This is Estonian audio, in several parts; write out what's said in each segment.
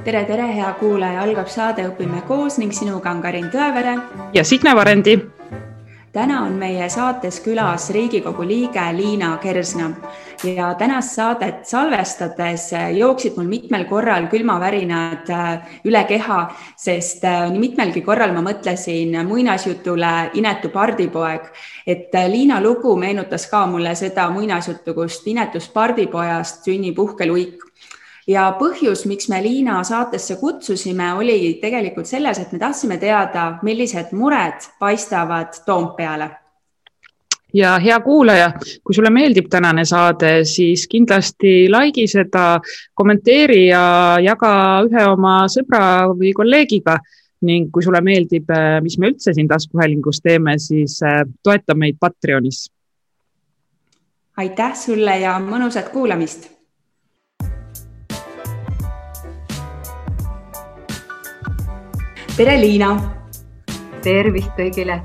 tere, tere, hea kuulaja, algab saade Õpime koos ning sinuga on Karin Tõevere. ja Signe Varendi. täna on meie saates külas Riigikogu liige Liina Kersna ja tänast saadet salvestades jooksid mul mitmel korral külmavärinad äh, üle keha, sest äh, nii mitmelgi korral ma mõtlesin muinasjutule Inetu pardipoeg, et äh, Liina lugu meenutas ka mulle seda muinasjuttu, kust inetust pardipojast sünnib uhke luik ja põhjus, miks me Liina saatesse kutsusime, oli tegelikult selles, et me tahtsime teada, millised mured paistavad Toompeale. ja hea kuulaja, kui sulle meeldib tänane saade, siis kindlasti like'i seda, kommenteeri ja jaga ühe oma sõbra või kolleegiga ning kui sulle meeldib, mis me üldse siin taskuhäälingus teeme, siis äh, toeta meid Patreonis. aitäh sulle ja mõnusat kuulamist tere, Liina. tervist kõigile.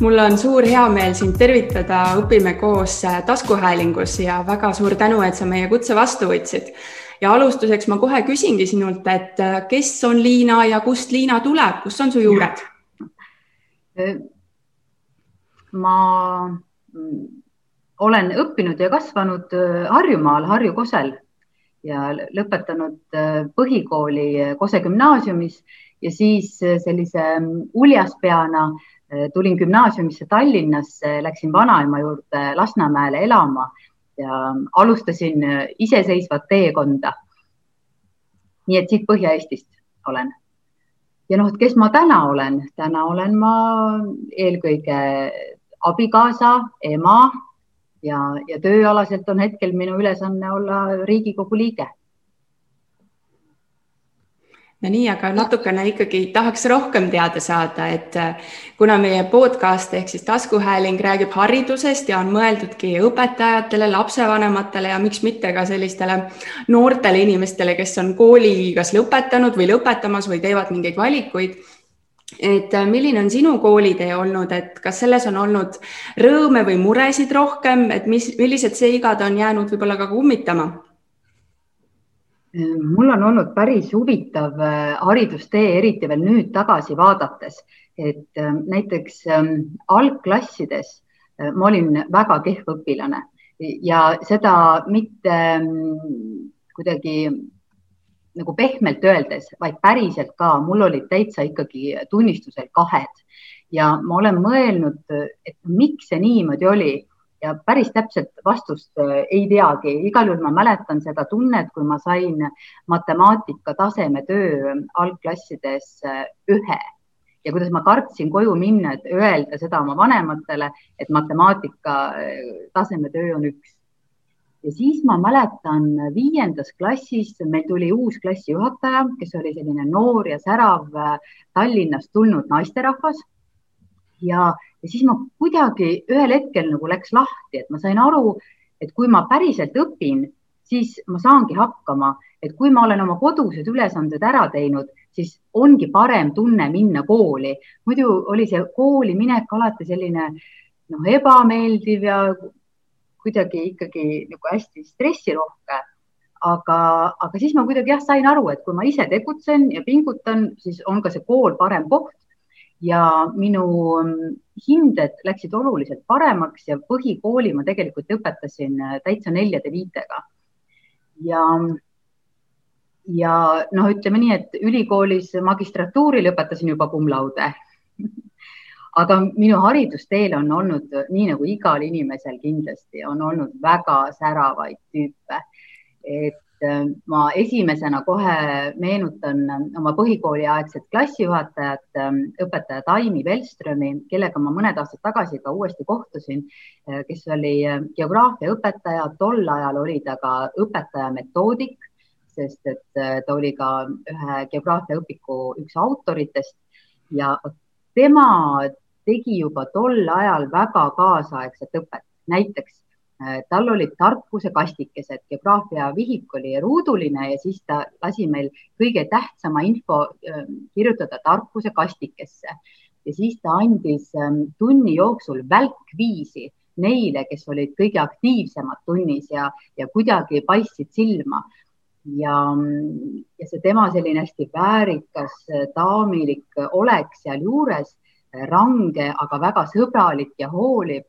mul on suur heameel sind tervitada, õpime koos taskuhäälingus ja väga suur tänu, et sa meie kutse vastu võtsid. ja alustuseks ma kohe küsingi sinult, et kes on Liina ja kust Liina tuleb, kus on su juured? ma olen õppinud ja kasvanud Harjumaal, Harju Kosel ja lõpetanud põhikooli Kose gümnaasiumis ja siis äh, sellise mm, uljaspeana äh, tulin gümnaasiumisse Tallinnasse, läksin vanaema juurde Lasnamäele elama ja alustasin äh, iseseisvat teekonda. nii et siit Põhja-Eestist olen. ja noh, et kes ma täna olen, täna olen ma eelkõige abikaasa, ema ja, ja tööalaselt on hetkel minu ülesanne olla Riigikogu liige no nii, aga natukene ikkagi tahaks rohkem teada saada, et äh, kuna meie podcast ehk siis taskuhääling räägib haridusest ja on mõeldudki õpetajatele, lapsevanematele ja miks mitte ka sellistele noortele inimestele, kes on kooli kas lõpetanud või lõpetamas või teevad mingeid valikuid et äh, milline on sinu koolitee olnud, et kas selles on olnud rõõme või muresid rohkem, et mis, millised seigad on jäänud võib-olla ka kummitama? Mul on olnud päris huvitav äh, haridustee, eriti veel nüüd tagasi vaadates, et äh, näiteks ähm, algklassides äh, ma olin väga kehv õpilane. Ja seda mitte ähm, kuidagi nagu pehmelt öeldes, vaid päriselt ka, mul olid täitsa ikkagi tunnistusel kahed. Ja ma olen mõelnud, et miks see niimoodi oli ja päris täpset vastust äh, ei teagi, igal juhul ma mäletan seda tunnet, kui ma sain matemaatika tasemetöö algklassides äh, ühe. Ja kuidas ma kartsin koju minna, et öelda seda oma vanematele, et matemaatika äh, tasemetöö on üks. ja siis ma mäletan viiendas klassis meil tuli uus klassijuhataja, kes oli selline noor ja särav Tallinnast tulnud naisterahvas. Ja ja siis ma kuidagi ühel hetkel nagu läks lahti, et ma sain aru, et kui ma päriselt õpin, siis ma saangi hakkama, et kui ma olen oma kodused ülesanded ära teinud, siis ongi parem tunne minna kooli. muidu oli see kooli minek alati selline noh, ebameeldiv ja kuidagi ikkagi nagu hästi stressirohke. aga, aga siis ma kuidagi jah, sain aru, et kui ma ise tegutsen ja pingutan, siis on ka see kool parem koht ja minu mm, hinded läksid oluliselt paremaks ja põhikooli ma tegelikult õpetasin äh, täitsa neljade viitega. ja, ja noh, ütleme nii, et ülikoolis magistratuuri lõpetasin juba cum laude aga minu haridusteel on olnud nii nagu igal inimesel kindlasti on olnud väga säravaid tüüpe. et ma esimesena kohe meenutan äh, oma põhikooliaegset klassijuhatajat, äh, õpetaja Taimi Velströmi, kellega ma mõned aastad tagasi ka uuesti kohtusin, kes oli geograafiaõpetaja, tol ajal oli ta ka õpetaja metoodik, sest et ta oli ka ühe geograafiaõpiku üks autoritest. Ja tema tegi juba tol ajal väga kaasaegset õpet, näiteks Äh, tal olid tarkuse kastikesed, geograafia vihik oli ruuduline ja siis ta lasi meil kõige tähtsama info äh, kirjutada tarkuse kastikesse ja siis ta andis ähm, tunni jooksul välkviisi neile, kes olid kõige aktiivsemad tunnis ja, ja kuidagi paistsid silma. ja, ja see tema selline hästi väärikas, daamilik olek sealjuures, range, aga väga sõbralik ja hooliv,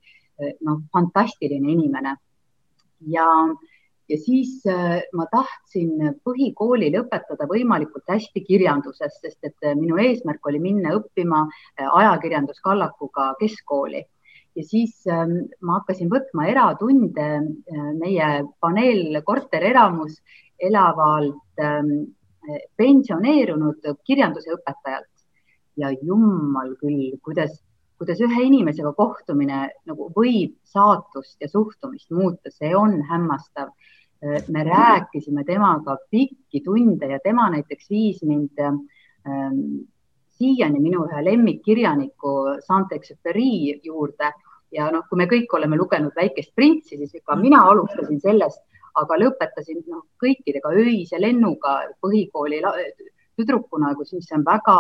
noh, fantastiline inimene. ja, ja siis ma tahtsin põhikooli lõpetada võimalikult hästi kirjanduses, sest et minu eesmärk oli minna õppima ajakirjanduskallakuga keskkooli ja siis ähm, ma hakkasin võtma eratunde äh, meie paneelkorterelamus elavalt ähm, pensioneerunud kirjanduse õpetajalt ja jummal küll, kuidas, kuidas ühe inimesega kohtumine nagu võib saatust ja suhtumist muuta, see on hämmastav. Äh, me rääkisime temaga pikki tunde ja tema näiteks viis mind ähm, siiani minu ühe lemmikkirjaniku Saint-Exupéry juurde ja noh, kui me kõik oleme lugenud Väikest printsi, siis ka mina alustasin sellest, aga lõpetasin noh, kõikidega öise lennuga põhikooli tüdrukuna, kus, mis on väga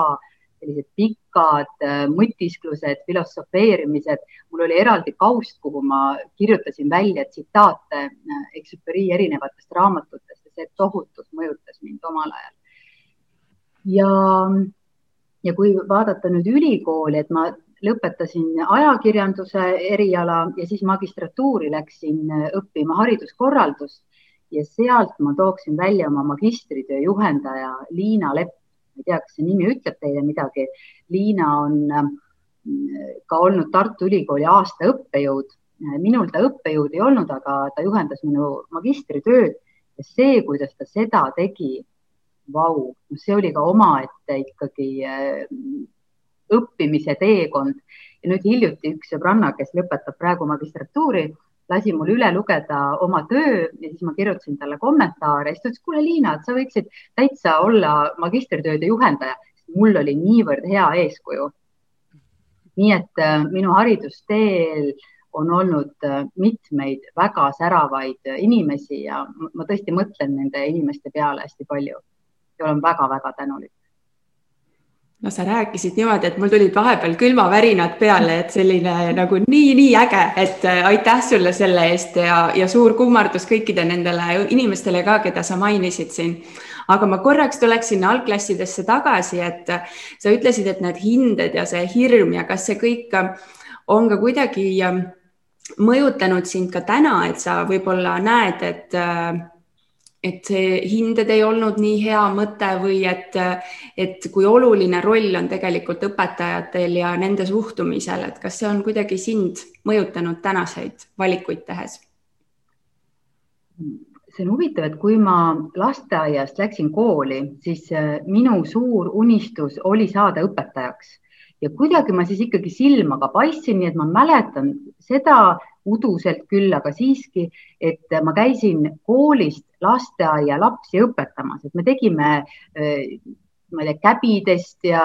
sellised pikad äh, mõtisklused, filosofeerimised. mul oli eraldi kaust, kuhu ma kirjutasin välja tsitaate äh, Exuperi erinevatest raamatutest ja see tohutult mõjutas mind omal ajal. ja ja kui vaadata nüüd ülikooli, et ma lõpetasin ajakirjanduse eriala ja siis magistratuuri läksin õppima hariduskorraldust ja sealt ma tooksin välja oma magistritöö juhendaja Liina Lepp. Ma ei tea, kas see nimi ütleb teile midagi. Liina on mm, ka olnud Tartu Ülikooli aasta õppejõud. minul ta õppejõud ei olnud, aga ta juhendas minu magistritööd ja see, kuidas ta seda tegi, vau, see oli ka omaette ikkagi äh, õppimise teekond. ja nüüd hiljuti üks sõbranna, kes lõpetab praegu magistratuuri, lasi mul üle lugeda oma töö ja siis ma kirjutasin talle kommentaare siis ta ütles, kuule, Liina, et sa võiksid täitsa olla magistritööde juhendaja. mul oli niivõrd hea eeskuju. nii et äh, minu haridusteel on olnud äh, mitmeid väga säravaid inimesi ja ma tõesti mõtlen nende inimeste peale hästi palju ja olen väga-väga tänulik no sa rääkisid niimoodi, et mul tulid vahepeal külmavärinad peale, et selline nagu nii-nii äge, et äh, aitäh sulle selle eest ja, ja suur kummardus kõikide nendele inimestele ka, keda sa mainisid siin. aga ma korraks tuleksin algklassidesse tagasi, et äh, sa ütlesid, et need hinded ja see hirm ja kas see kõik äh, on ka kuidagi mõjutanud sind ka täna, et sa võib-olla näed, et et see hinded ei olnud nii hea mõte või et, et kui oluline roll on tegelikult õpetajatel ja nende suhtumisel, et kas see on kuidagi sind mõjutanud tänaseid valikuid tehes? see on huvitav, et kui ma lasteaiast läksin kooli, siis äh, minu suur unistus oli saada õpetajaks ja kuidagi ma siis ikkagi silmaga paistsin, nii et ma mäletan seda uduselt küll, aga siiski, et ma käisin koolist lasteaia lapsi õpetamas, et me tegime ma ei tea, käbidest ja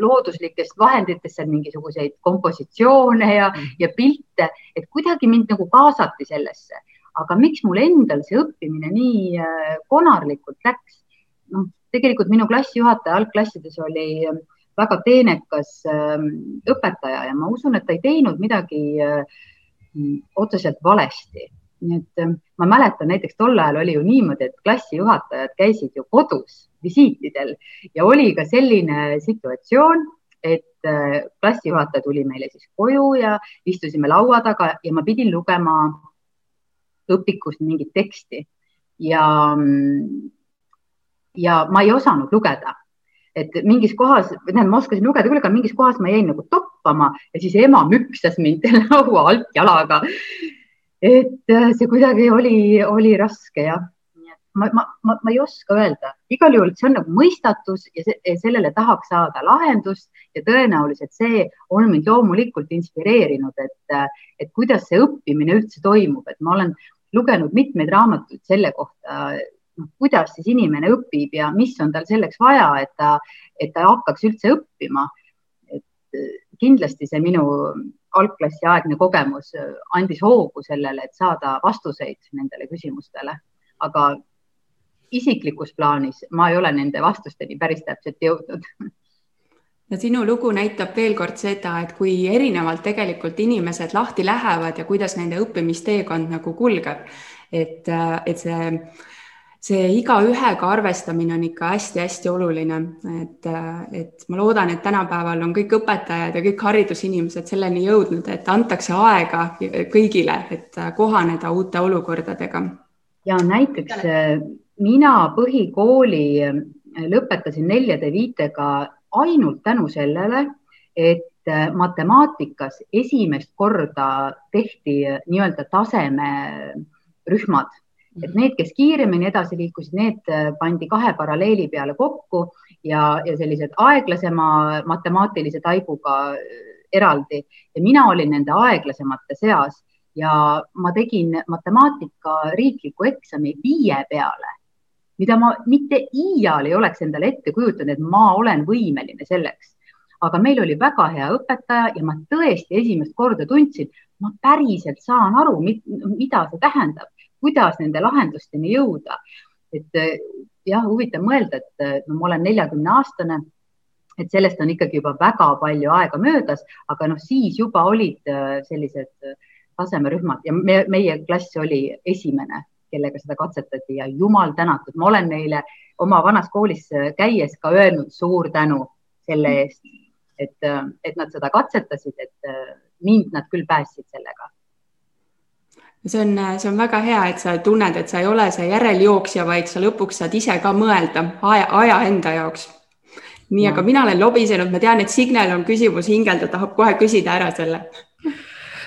looduslikest vahenditest seal mingisuguseid kompositsioone ja, mm. ja pilte, et kuidagi mind nagu kaasati sellesse. aga miks mul endal see õppimine nii konarlikult läks? noh, tegelikult minu klassijuhataja algklassides oli väga teenekas õpetaja ja ma usun, et ta ei teinud midagi otseselt valesti. Nii et ähm, ma mäletan näiteks tol ajal oli ju niimoodi, et klassijuhatajad käisid ju kodus visiitidel ja oli ka selline situatsioon, et äh, klassijuhataja tuli meile siis koju ja istusime laua taga ja ma pidin lugema õpikust mingit teksti. Ja, ja ma ei osanud lugeda et mingis kohas, tähendab, ma oskasin lugeda küll, aga mingis kohas ma jäin nagu toppama ja siis ema müksas mind laua alt jalaga. Et äh, see kuidagi oli, oli raske jah. ma, ma, ma, ma ei oska öelda, igal juhul see on nagu mõistatus ja see, sellele tahaks saada lahendust ja tõenäoliselt see on mind loomulikult inspireerinud, et, et kuidas see õppimine üldse toimub, et ma olen lugenud mitmeid raamatuid selle kohta, kuidas siis inimene õpib ja mis on tal selleks vaja, et ta, et ta hakkaks üldse õppima. et kindlasti see minu algklassiaegne kogemus äh, andis hoogu sellele, et saada vastuseid nendele küsimustele. aga isiklikus plaanis ma ei ole nende vastusteni päris täpselt jõudnud no sinu lugu näitab veel kord seda, et kui erinevalt tegelikult inimesed lahti lähevad ja kuidas nende õppimisteekond nagu kulgeb, et, äh, et see see igaühega arvestamine on ikka hästi-hästi oluline, et, et ma loodan, et tänapäeval on kõik õpetajad ja kõik haridusinimesed selleni jõudnud, et antakse aega kõigile, et kohaneda uute olukordadega. ja näiteks mina põhikooli lõpetasin neljade viitega ainult tänu sellele, et matemaatikas esimest korda tehti nii-öelda tasemerühmad et need, kes kiiremini edasi liikusid, need äh, pandi kahe paralleeli peale kokku ja, ja sellised aeglasema matemaatilise taibuga äh, eraldi ja mina olin nende aeglasemate seas ja ma tegin matemaatika riikliku eksami viie peale, mida ma mitte iial ei oleks endale ette kujutanud, et ma olen võimeline selleks. aga meil oli väga hea õpetaja ja ma tõesti esimest korda tundsin, ma päriselt saan aru, mida see tähendab kuidas nende lahendusteni jõuda. et eh, jah, huvitav mõelda, et eh, no ma olen neljakümne aastane, et sellest on ikkagi juba väga palju aega möödas, aga noh, siis juba olid eh, sellised tasemerühmad ja me, meie klass oli esimene, kellega seda katsetati ja jumal tänatud, ma olen neile oma vanas koolis käies ka öelnud suur tänu selle eest, et, et nad seda katsetasid, et mind nad küll päästsid sellega see on, see on väga hea, et sa tunned, et sa ei ole see järeljooksja, vaid sa lõpuks saad ise ka mõelda aja, aja enda jaoks. nii, aga mina olen lobisenud, ma tean, et Signel on küsimus hingel, ta tahab kohe küsida ära selle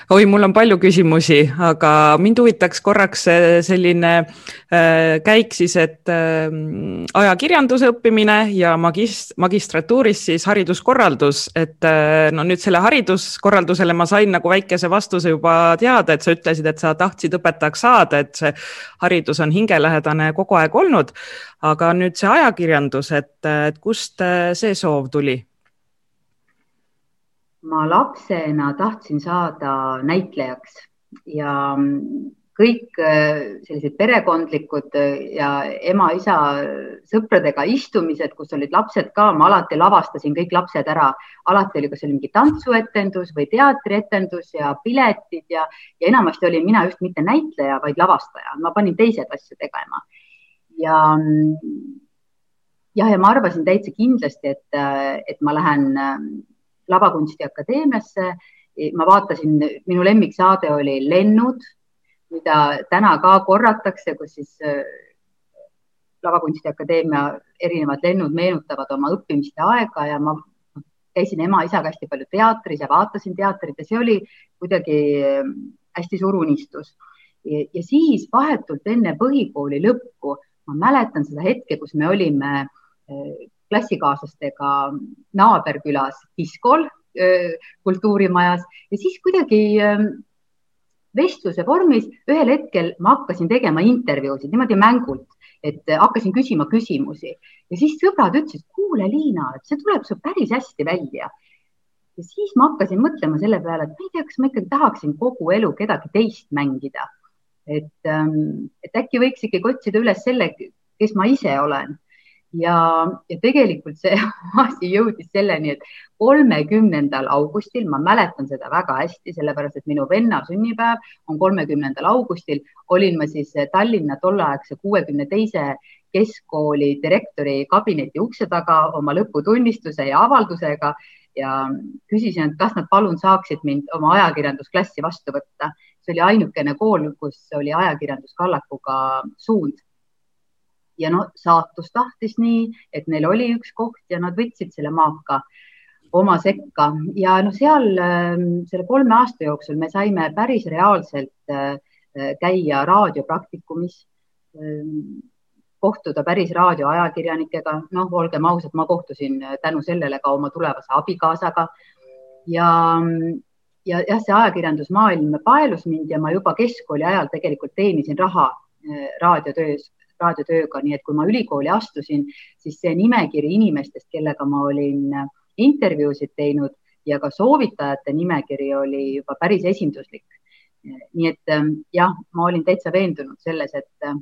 oi, mul on palju küsimusi, aga mind huvitaks korraks selline äh, käik siis, et äh, ajakirjanduse õppimine ja magist-, magistratuuris siis hariduskorraldus, et äh, no nüüd selle hariduskorraldusele ma sain nagu väikese vastuse juba teada, et sa ütlesid, et sa tahtsid õpetajaks saada, et see haridus on hingelähedane kogu aeg olnud. aga nüüd see ajakirjandus, et, et kust see soov tuli? Ma lapsena tahtsin saada näitlejaks ja kõik äh, sellised perekondlikud äh, ja ema-isa sõpradega istumised, kus olid lapsed ka, ma alati lavastasin kõik lapsed ära. alati oli, kas oli mingi tantsuetendus või teatrietendus ja piletid ja, ja enamasti olin mina just mitte näitleja, vaid lavastaja, ma panin teised asju tegema. ja jah, ja ma arvasin täitsa kindlasti, et, et ma lähen Lavakunstiakadeemiasse. ma vaatasin, minu lemmiksaade oli Lennud, mida täna ka korratakse, kus siis äh, Lavakunstiakadeemia erinevad lennud meenutavad oma õppimiste aega ja ma käisin ema-isaga hästi palju teatris ja vaatasin teatrit ja see oli kuidagi äh, hästi suur unistus. ja siis vahetult enne põhikooli lõppu ma mäletan seda hetke, kus me olime äh, klassikaaslastega naaberkülas diskol kultuurimajas ja siis kuidagi vestluse vormis ühel hetkel ma hakkasin tegema intervjuusid niimoodi mängult, et hakkasin küsima küsimusi ja siis sõbrad ütlesid, kuule, Liina, et see tuleb sul päris hästi välja. ja siis ma hakkasin mõtlema selle peale, et ma ei tea, kas ma ikkagi tahaksin kogu elu kedagi teist mängida. et, et äkki võiks ikkagi otsida üles selle, kes ma ise olen ja, ja tegelikult see asi jõudis selleni, et kolmekümnendal augustil, ma mäletan seda väga hästi, sellepärast et minu venna sünnipäev on kolmekümnendal augustil, olin ma siis Tallinna tolleaegse kuuekümne teise keskkooli direktori kabineti ukse taga oma lõputunnistuse ja avaldusega ja küsisin, et kas nad palun saaksid mind oma ajakirjandusklassi vastu võtta. see oli ainukene kool, kus oli ajakirjanduskallakuga suund ja no saatus tahtis nii, et neil oli üks koht ja nad võtsid selle maaka oma sekka. Ja noh, seal ähm, selle kolme aasta jooksul me saime päris reaalselt äh, käia raadiopraktikumis, ähm, kohtuda päris raadioajakirjanikega, noh, olgem ausad, ma kohtusin äh, tänu sellele ka oma tulevase abikaasaga. Ja ja jah, see ajakirjandusmaailm paelus mind ja ma juba keskkooli ajal tegelikult teenisin raha äh, raadiotöös raadiotööga, nii et kui ma ülikooli astusin, siis see nimekiri inimestest, kellega ma olin intervjuusid teinud ja ka soovitajate nimekiri oli juba päris esinduslik. nii et ähm, jah, ma olin täitsa veendunud selles, et,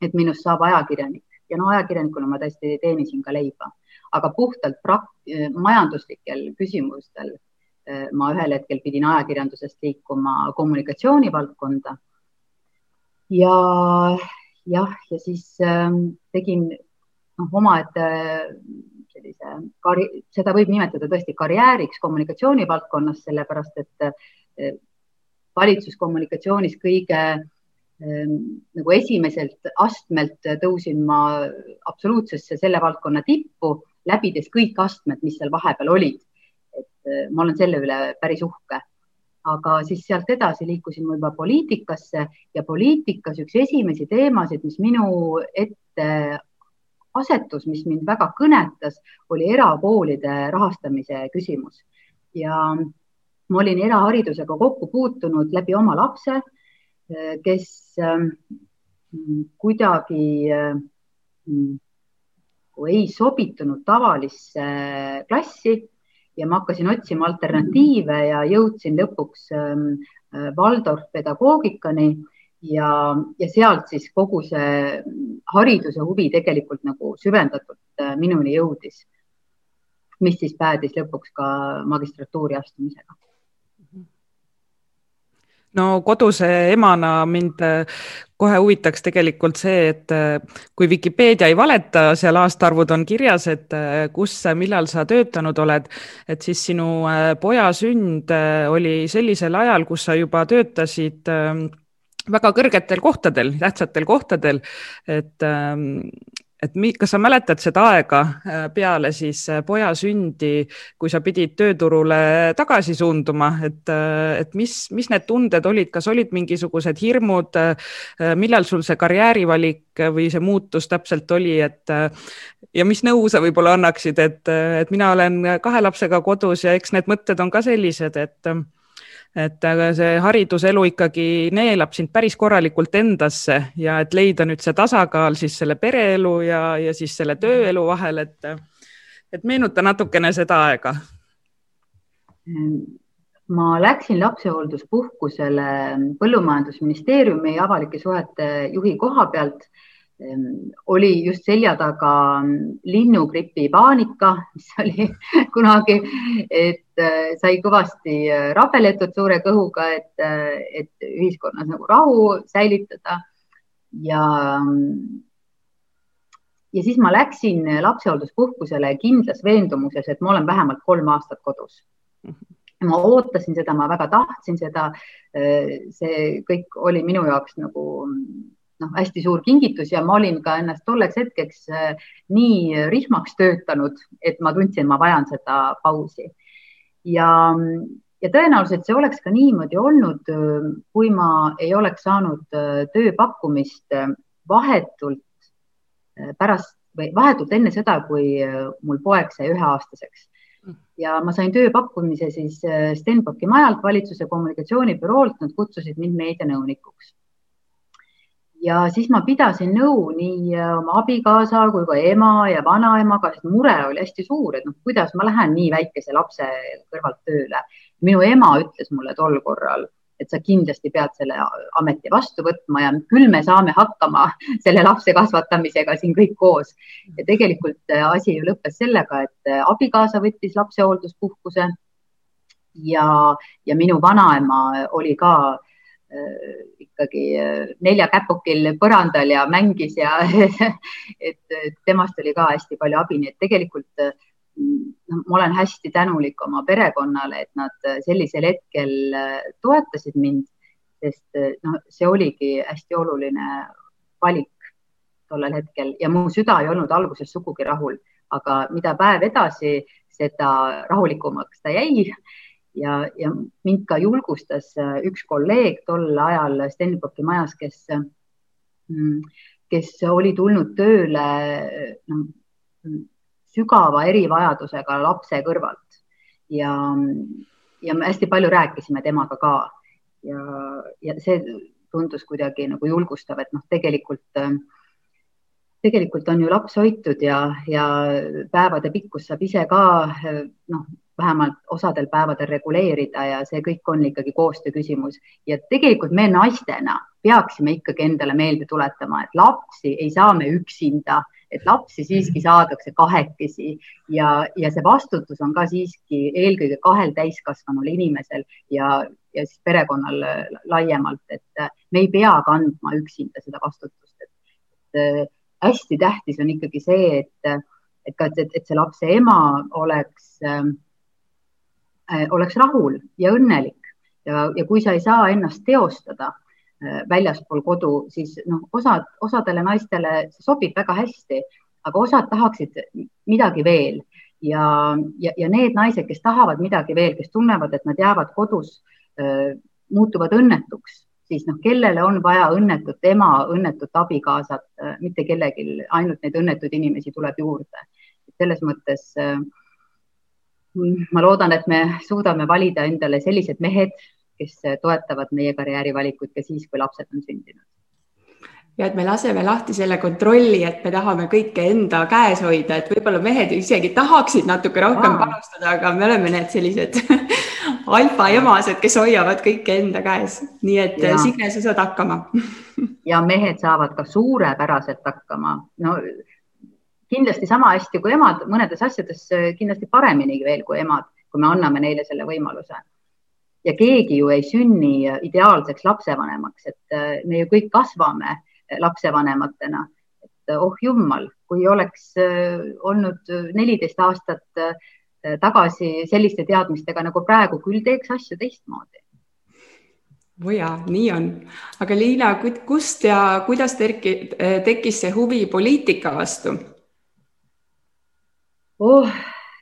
et minust saab ajakirjanik ja no ajakirjanikuna ma tõesti teenisin ka leiba, aga puhtalt prak-, majanduslikel küsimustel äh, ma ühel hetkel pidin ajakirjandusest liikuma kommunikatsiooni valdkonda. ja jah, ja siis äh, tegin noh, omaette sellise karj-, seda võib nimetada tõesti karjääriks kommunikatsiooni valdkonnas, sellepärast et äh, valitsuskommunikatsioonis kõige äh, nagu esimeselt astmelt tõusin ma absoluutsesse selle valdkonna tippu, läbides kõik astmed, mis seal vahepeal olid. et äh, ma olen selle üle päris uhke aga siis sealt edasi liikusin ma juba poliitikasse ja poliitikas üks esimesi teemasid, mis minu ette asetus, mis mind väga kõnetas, oli erakoolide rahastamise küsimus. Ja ma olin eraharidusega kokku puutunud läbi oma lapse, kes ähm, kuidagi ähm, ei sobitunud tavalisse klassi ja ma hakkasin otsima alternatiive ja jõudsin lõpuks ähm, äh, Waldorf pedagoogikani ja, ja sealt siis kogu see hariduse huvi tegelikult nagu süvendatult äh, minuni jõudis. mis siis päädis lõpuks ka magistratuuri astumisega no koduse emana mind äh, kohe huvitaks tegelikult see, et äh, kui Vikipeedia ei valeta, seal aastaarvud on kirjas, et äh, kus, millal sa töötanud oled, et siis sinu poja sünd oli sellisel ajal, kus sa juba töötasid väga kõrgetel kohtadel, tähtsatel kohtadel, et et kas sa mäletad seda aega äh, peale siis äh, poja sündi, kui sa pidid tööturule tagasi suunduma, et, äh, et mis, mis need tunded olid, kas olid mingisugused hirmud, millal sul see karjäärivalik või see muutus täpselt oli, et ja mis nõu sa võib-olla annaksid, et, et mina olen kahe lapsega kodus ja eks need mõtted on ka sellised, et et see hariduselu ikkagi neelab sind päris korralikult endasse ja et leida nüüd see tasakaal siis selle pereelu ja, ja siis selle tööelu vahel, et, et meenuta natukene seda aega. ma läksin lapsehoolduspuhkusele Põllumajandusministeeriumi avalike suhete juhi koha pealt oli just selja taga linnugripi paanika, mis oli kunagi, et sai kõvasti äh, rabeletud suure kõhuga, et, äh, et ühiskonnas nagu rahu säilitada. ja, ja siis ma läksin lapsehoolduspuhkusele kindlas veendumuses, et ma olen vähemalt kolm aastat kodus ma ootasin seda, ma väga tahtsin seda. see kõik oli minu jaoks nagu noh, hästi suur kingitus ja ma olin ka ennast tolleks hetkeks äh, nii rihmaks töötanud, et ma tundsin, ma vajan seda pausi. Ja, ja tõenäoliselt see oleks ka niimoodi olnud, äh, kui ma ei oleks saanud äh, tööpakkumist vahetult pärast või vahetult enne seda, kui mul poeg sai üheaastaseks. Ja ma sain tööpakkumise siis Stenbocki majalt, valitsuse kommunikatsioonibüroolt, nad kutsusid mind meedianõunikuks ja siis ma pidasin nõu nii äh, oma abikaasa kui ka ema ja vanaemaga, sest mure oli hästi suur, et noh, kuidas ma lähen nii väikese lapse kõrvalt tööle. minu ema ütles mulle tol korral, et sa kindlasti pead selle ameti vastu võtma ja küll me saame hakkama selle lapse kasvatamisega siin kõik koos. ja tegelikult äh, asi ju lõppes sellega, et äh, abikaasa võttis lapsehoolduspuhkuse ja, ja minu vanaema oli ka Äh, ikkagi äh, nelja käpukil põrandal ja mängis ja et temast oli ka hästi palju abi, nii et tegelikult noh, ma olen hästi tänulik oma perekonnale, et nad sellisel hetkel toetasid mind, sest noh, see oligi hästi oluline valik tollel hetkel ja mu süda ei olnud alguses sugugi rahul, aga mida päev edasi, seda rahulikumaks ta jäi ja, ja mind ka julgustas äh, üks kolleeg tol ajal Stenbocki majas, kes, mm, kes oli tulnud tööle no, sügava erivajadusega lapse kõrvalt. Ja, ja me hästi palju rääkisime temaga ka. Ja, ja see tundus kuidagi nagu julgustav, et noh, tegelikult tegelikult on ju laps hoitud ja, ja päevade pikkus saab ise ka noh, vähemalt osadel päevadel reguleerida ja see kõik on ikkagi koostöö küsimus. ja tegelikult me naistena peaksime ikkagi endale meelde tuletama, et lapsi ei saa me üksinda, et lapsi siiski saadakse kahekesi. Ja, ja see vastutus on ka siiski eelkõige kahel täiskasvanul inimesel ja, ja siis perekonnal laiemalt, et me ei pea kandma üksinda seda vastutust, et hästi tähtis on ikkagi see, et, et ka, et, et see lapse ema oleks äh,, oleks rahul ja õnnelik ja, ja kui sa ei saa ennast teostada äh, väljaspool kodu, siis noh, osad, osadele naistele see sobib väga hästi, aga osad tahaksid midagi veel ja, ja, ja need naised, kes tahavad midagi veel, kes tunnevad, et nad jäävad kodus äh,, muutuvad õnnetuks siis noh, kellele on vaja õnnetut ema, õnnetut abikaasat, äh, mitte kellelgi, ainult neid õnnetuid inimesi tuleb juurde. selles mõttes äh, ma loodan, et me suudame valida endale sellised mehed, kes toetavad meie karjäärivalikuid ka siis, kui lapsed on sündinud ja et me laseme lahti selle kontrolli, et me tahame kõike enda käes hoida, et võib-olla mehed isegi tahaksid natuke rohkem panustada, aga me oleme need sellised alfaemased, kes hoiavad kõike enda käes. nii et ja. Signe, sa saad hakkama ja mehed saavad ka suurepäraselt hakkama. no kindlasti sama hästi kui emad, mõnedes asjades kindlasti pareminigi veel kui emad, kui me anname neile selle võimaluse. ja keegi ju ei sünni ideaalseks lapsevanemaks, et äh, me ju kõik kasvame lapsevanematena. et oh jumal, kui oleks äh, olnud neliteist aastat äh, tagasi selliste teadmistega nagu praegu, küll teeks asju teistmoodi oo jaa, nii on. aga Liina, kust ja kuidas terki, tekkis see huvi poliitika vastu? Oh,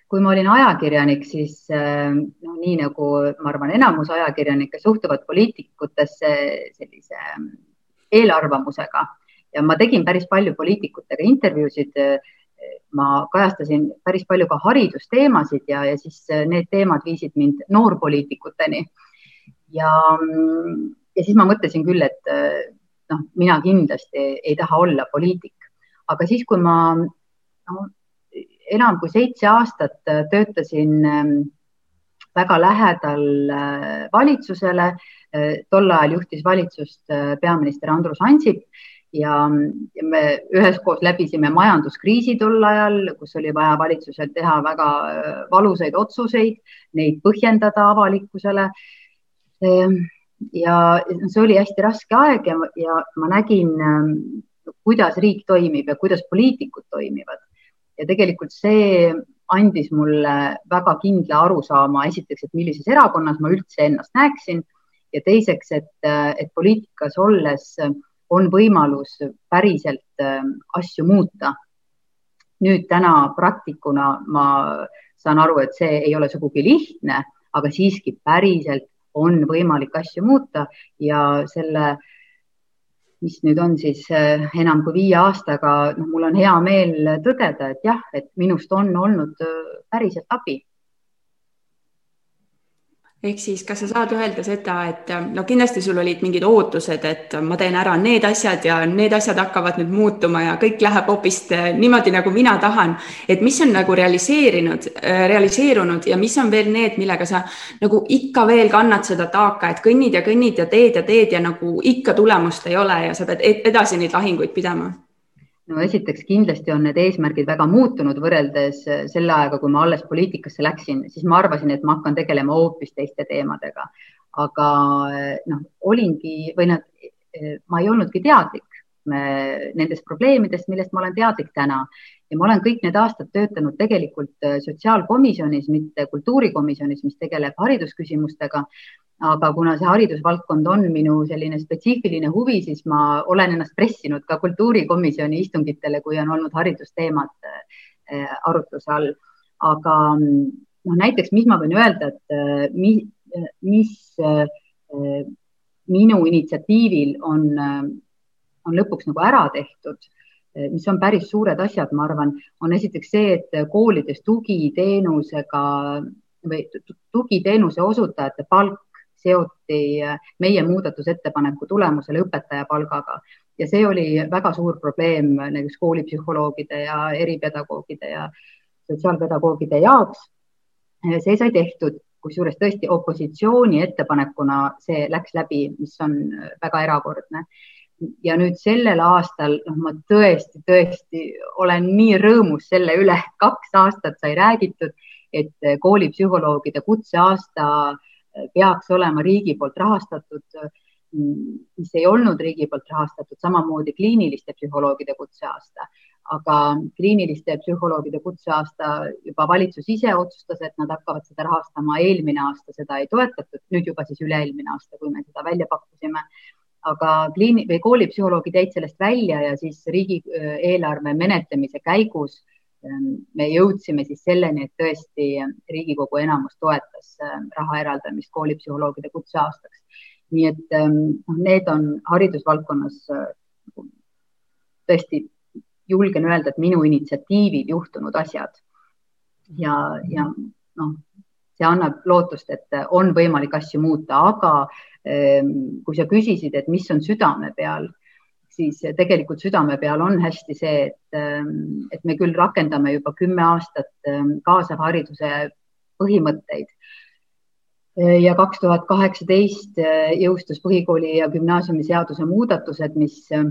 kui ma olin ajakirjanik, siis no nii nagu ma arvan, enamus ajakirjanikke suhtuvad poliitikutesse sellise eelarvamusega ja ma tegin päris palju poliitikutega intervjuusid. ma kajastasin päris palju ka haridusteemasid ja, ja siis need teemad viisid mind noorpoliitikuteni. ja, ja siis ma mõtlesin küll, et noh, mina kindlasti ei taha olla poliitik, aga siis, kui ma no, enam kui seitse aastat töötasin väga lähedal valitsusele tol ajal juhtis valitsust äh, peaminister Andrus Ansip ja, ja me üheskoos läbisime majanduskriisi tol ajal, kus oli vaja valitsusel teha väga äh, valusaid otsuseid, neid põhjendada avalikkusele. Ehm, ja see oli hästi raske aeg ja, ja ma nägin, ähm, kuidas riik toimib ja kuidas poliitikud toimivad. Ja tegelikult see andis mulle väga kindla arusaama, esiteks, et millises erakonnas ma üldse ennast näeksin ja teiseks, et, et poliitikas olles on võimalus päriselt ähm, asju muuta. nüüd täna praktikuna ma saan aru, et see ei ole sugugi lihtne, aga siiski päriselt on võimalik asju muuta ja selle, mis nüüd on siis äh, enam kui viie aastaga, noh, mul on hea meel tõdeda, et jah, et minust on olnud äh, päriselt abi ehk siis, kas sa saad öelda seda, et no kindlasti sul olid mingid ootused, et ma teen ära need asjad ja need asjad hakkavad nüüd muutuma ja kõik läheb hoopis niimoodi, nagu mina tahan. et mis on nagu realiseerinud, realiseerunud ja mis on veel need, millega sa nagu ikka veel kannad seda taaka, et kõnnid ja kõnnid ja teed ja teed ja nagu ikka tulemust ei ole ja sa pead edasi neid lahinguid pidama no esiteks kindlasti on need eesmärgid väga muutunud võrreldes äh, selle ajaga, kui ma alles poliitikasse läksin, siis ma arvasin, et ma hakkan tegelema hoopis teiste teemadega. aga äh, noh, olingi või noh, ma ei olnudki teadlik nendest probleemidest, millest ma olen teadlik täna ja ma olen kõik need aastad töötanud tegelikult sotsiaalkomisjonis, mitte kultuurikomisjonis, mis tegeleb haridusküsimustega aga kuna see haridusvaldkond on minu selline spetsiifiline huvi, siis ma olen ennast pressinud ka kultuurikomisjoni istungitele, kui on olnud haridusteemad äh, arutluse all. aga noh, näiteks, mis ma võin öelda, et äh, mis, mis äh, minu initsiatiivil on, on lõpuks nagu ära tehtud, mis on päris suured asjad, ma arvan, on esiteks see, et koolides tugiteenusega või tugiteenuse osutajate palk seoti äh, meie muudatusettepaneku tulemusel õpetaja palgaga ja see oli väga suur probleem näiteks koolipsühholoogide ja eripedagoogide ja sotsiaalpedagoogide jaoks. see sai tehtud, kusjuures tõesti opositsiooni ettepanekuna see läks läbi, mis on väga erakordne ja nüüd sellel aastal, noh, ma tõesti, tõesti olen nii rõõmus selle üle, kaks aastat sai räägitud, et koolipsühholoogide kutseaasta peaks olema riigi poolt rahastatud. mis ei olnud riigi poolt rahastatud, samamoodi kliiniliste psühholoogide kutseaasta, aga kliiniliste psühholoogide kutseaasta juba valitsus ise otsustas, et nad hakkavad seda rahastama, eelmine aasta seda ei toetatud, nüüd juba siis üle-eelmine aasta, kui me seda välja pakkusime. aga kliini- või koolipsühholoogid jäid sellest välja ja siis riigieelarve menetlemise käigus me jõudsime siis selleni, et tõesti Riigikogu enamus toetas raha eraldamist koolipsühholoogide kutseaastaks nii et noh, need on haridusvaldkonnas äh, tõesti julgen öelda, et minu initsiatiivil juhtunud asjad. ja, ja noh, see annab lootust, et on võimalik asju muuta, aga kui sa küsisid, et mis on südame peal, siis tegelikult südame peal on hästi see, et, ähm, et me küll rakendame juba kümme aastat kaasava hariduse põhimõtteid ja kaks tuhat kaheksateist äh, jõustus põhikooli ja gümnaasiumi seaduse muudatused, mis, äh,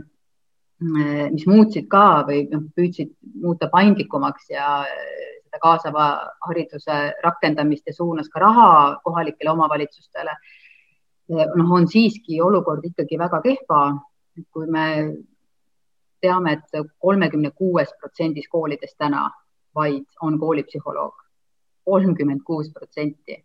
mis muutsid ka või noh, püüdsid muuta paindlikumaks ja äh, seda kaasava hariduse rakendamist ja suunas ka raha kohalikele omavalitsustele. noh, on siiski olukord ikkagi väga kehva, kui me teame et, et kolmekümne kuues protsendis koolides täna vaid on koolipsühholoog, kolmkümmend kuus protsenti.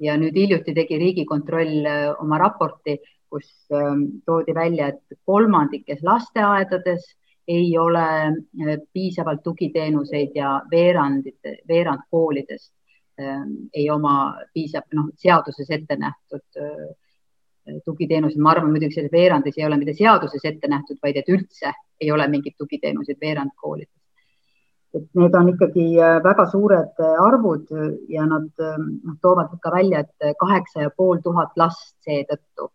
Ja nüüd hiljuti tegi Riigikontroll äh, oma raporti, kus ähm, toodi välja, et kolmandikes lasteaedades ei ole äh, piisavalt tugiteenuseid ja veerandid, veerand koolidest ähm, ei oma piisav, noh, seaduses ette nähtud äh, tugiteenuseid. ma arvan muidugi, selles veerandis ei ole mitte seaduses ette nähtud, vaid et üldse ei ole mingeid tugiteenuseid veerand koolides et need on ikkagi äh, väga suured äh, arvud ja nad noh, toovad ka välja, et kaheksa ja pool tuhat last seetõttu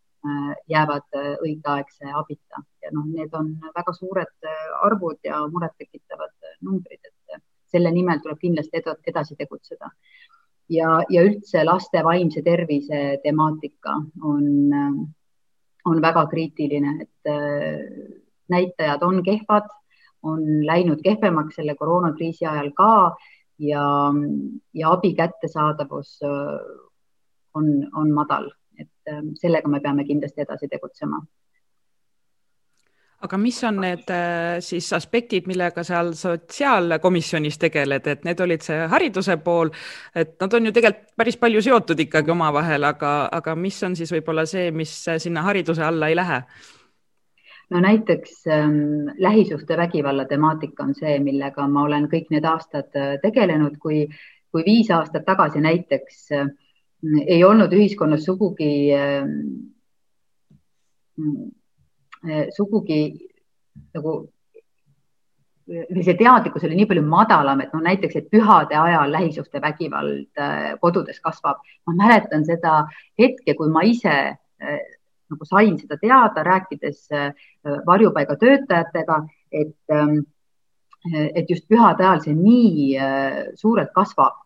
jäävad õigeaegse abita ja noh, need on väga suured arvud ja murettekitavad numbrid, et selle nimel tuleb kindlasti edasi tegutseda. Ja, ja üldse laste vaimse tervise temaatika on, on väga kriitiline, et näitajad on kehvad on läinud kehvemaks selle koroonakriisi ajal ka ja, ja abi kättesaadavus äh, on, on madal, et äh, sellega me peame kindlasti edasi tegutsema aga mis on need äh, siis aspektid, millega seal sotsiaalkomisjonis tegeled, et need olid see hariduse pool, et nad on ju tegelikult päris palju seotud ikkagi omavahel, aga, aga mis on siis võib-olla see, mis sinna hariduse alla ei lähe? no näiteks ähm, lähisuhtevägivalla temaatika on see, millega ma olen kõik need aastad äh, tegelenud, kui, kui viis aastat tagasi näiteks äh, ei olnud ühiskonnas sugugi äh,, sugugi nagu see teadlikkus oli nii palju madalam, et noh, näiteks, et pühade ajal lähisuhtevägivald äh, kodudes kasvab. ma mäletan seda hetke, kui ma ise äh, nagu sain seda teada, rääkides äh, varjupaiga töötajatega, et, ähm, et just pühade ajal see nii äh, suurelt kasvab,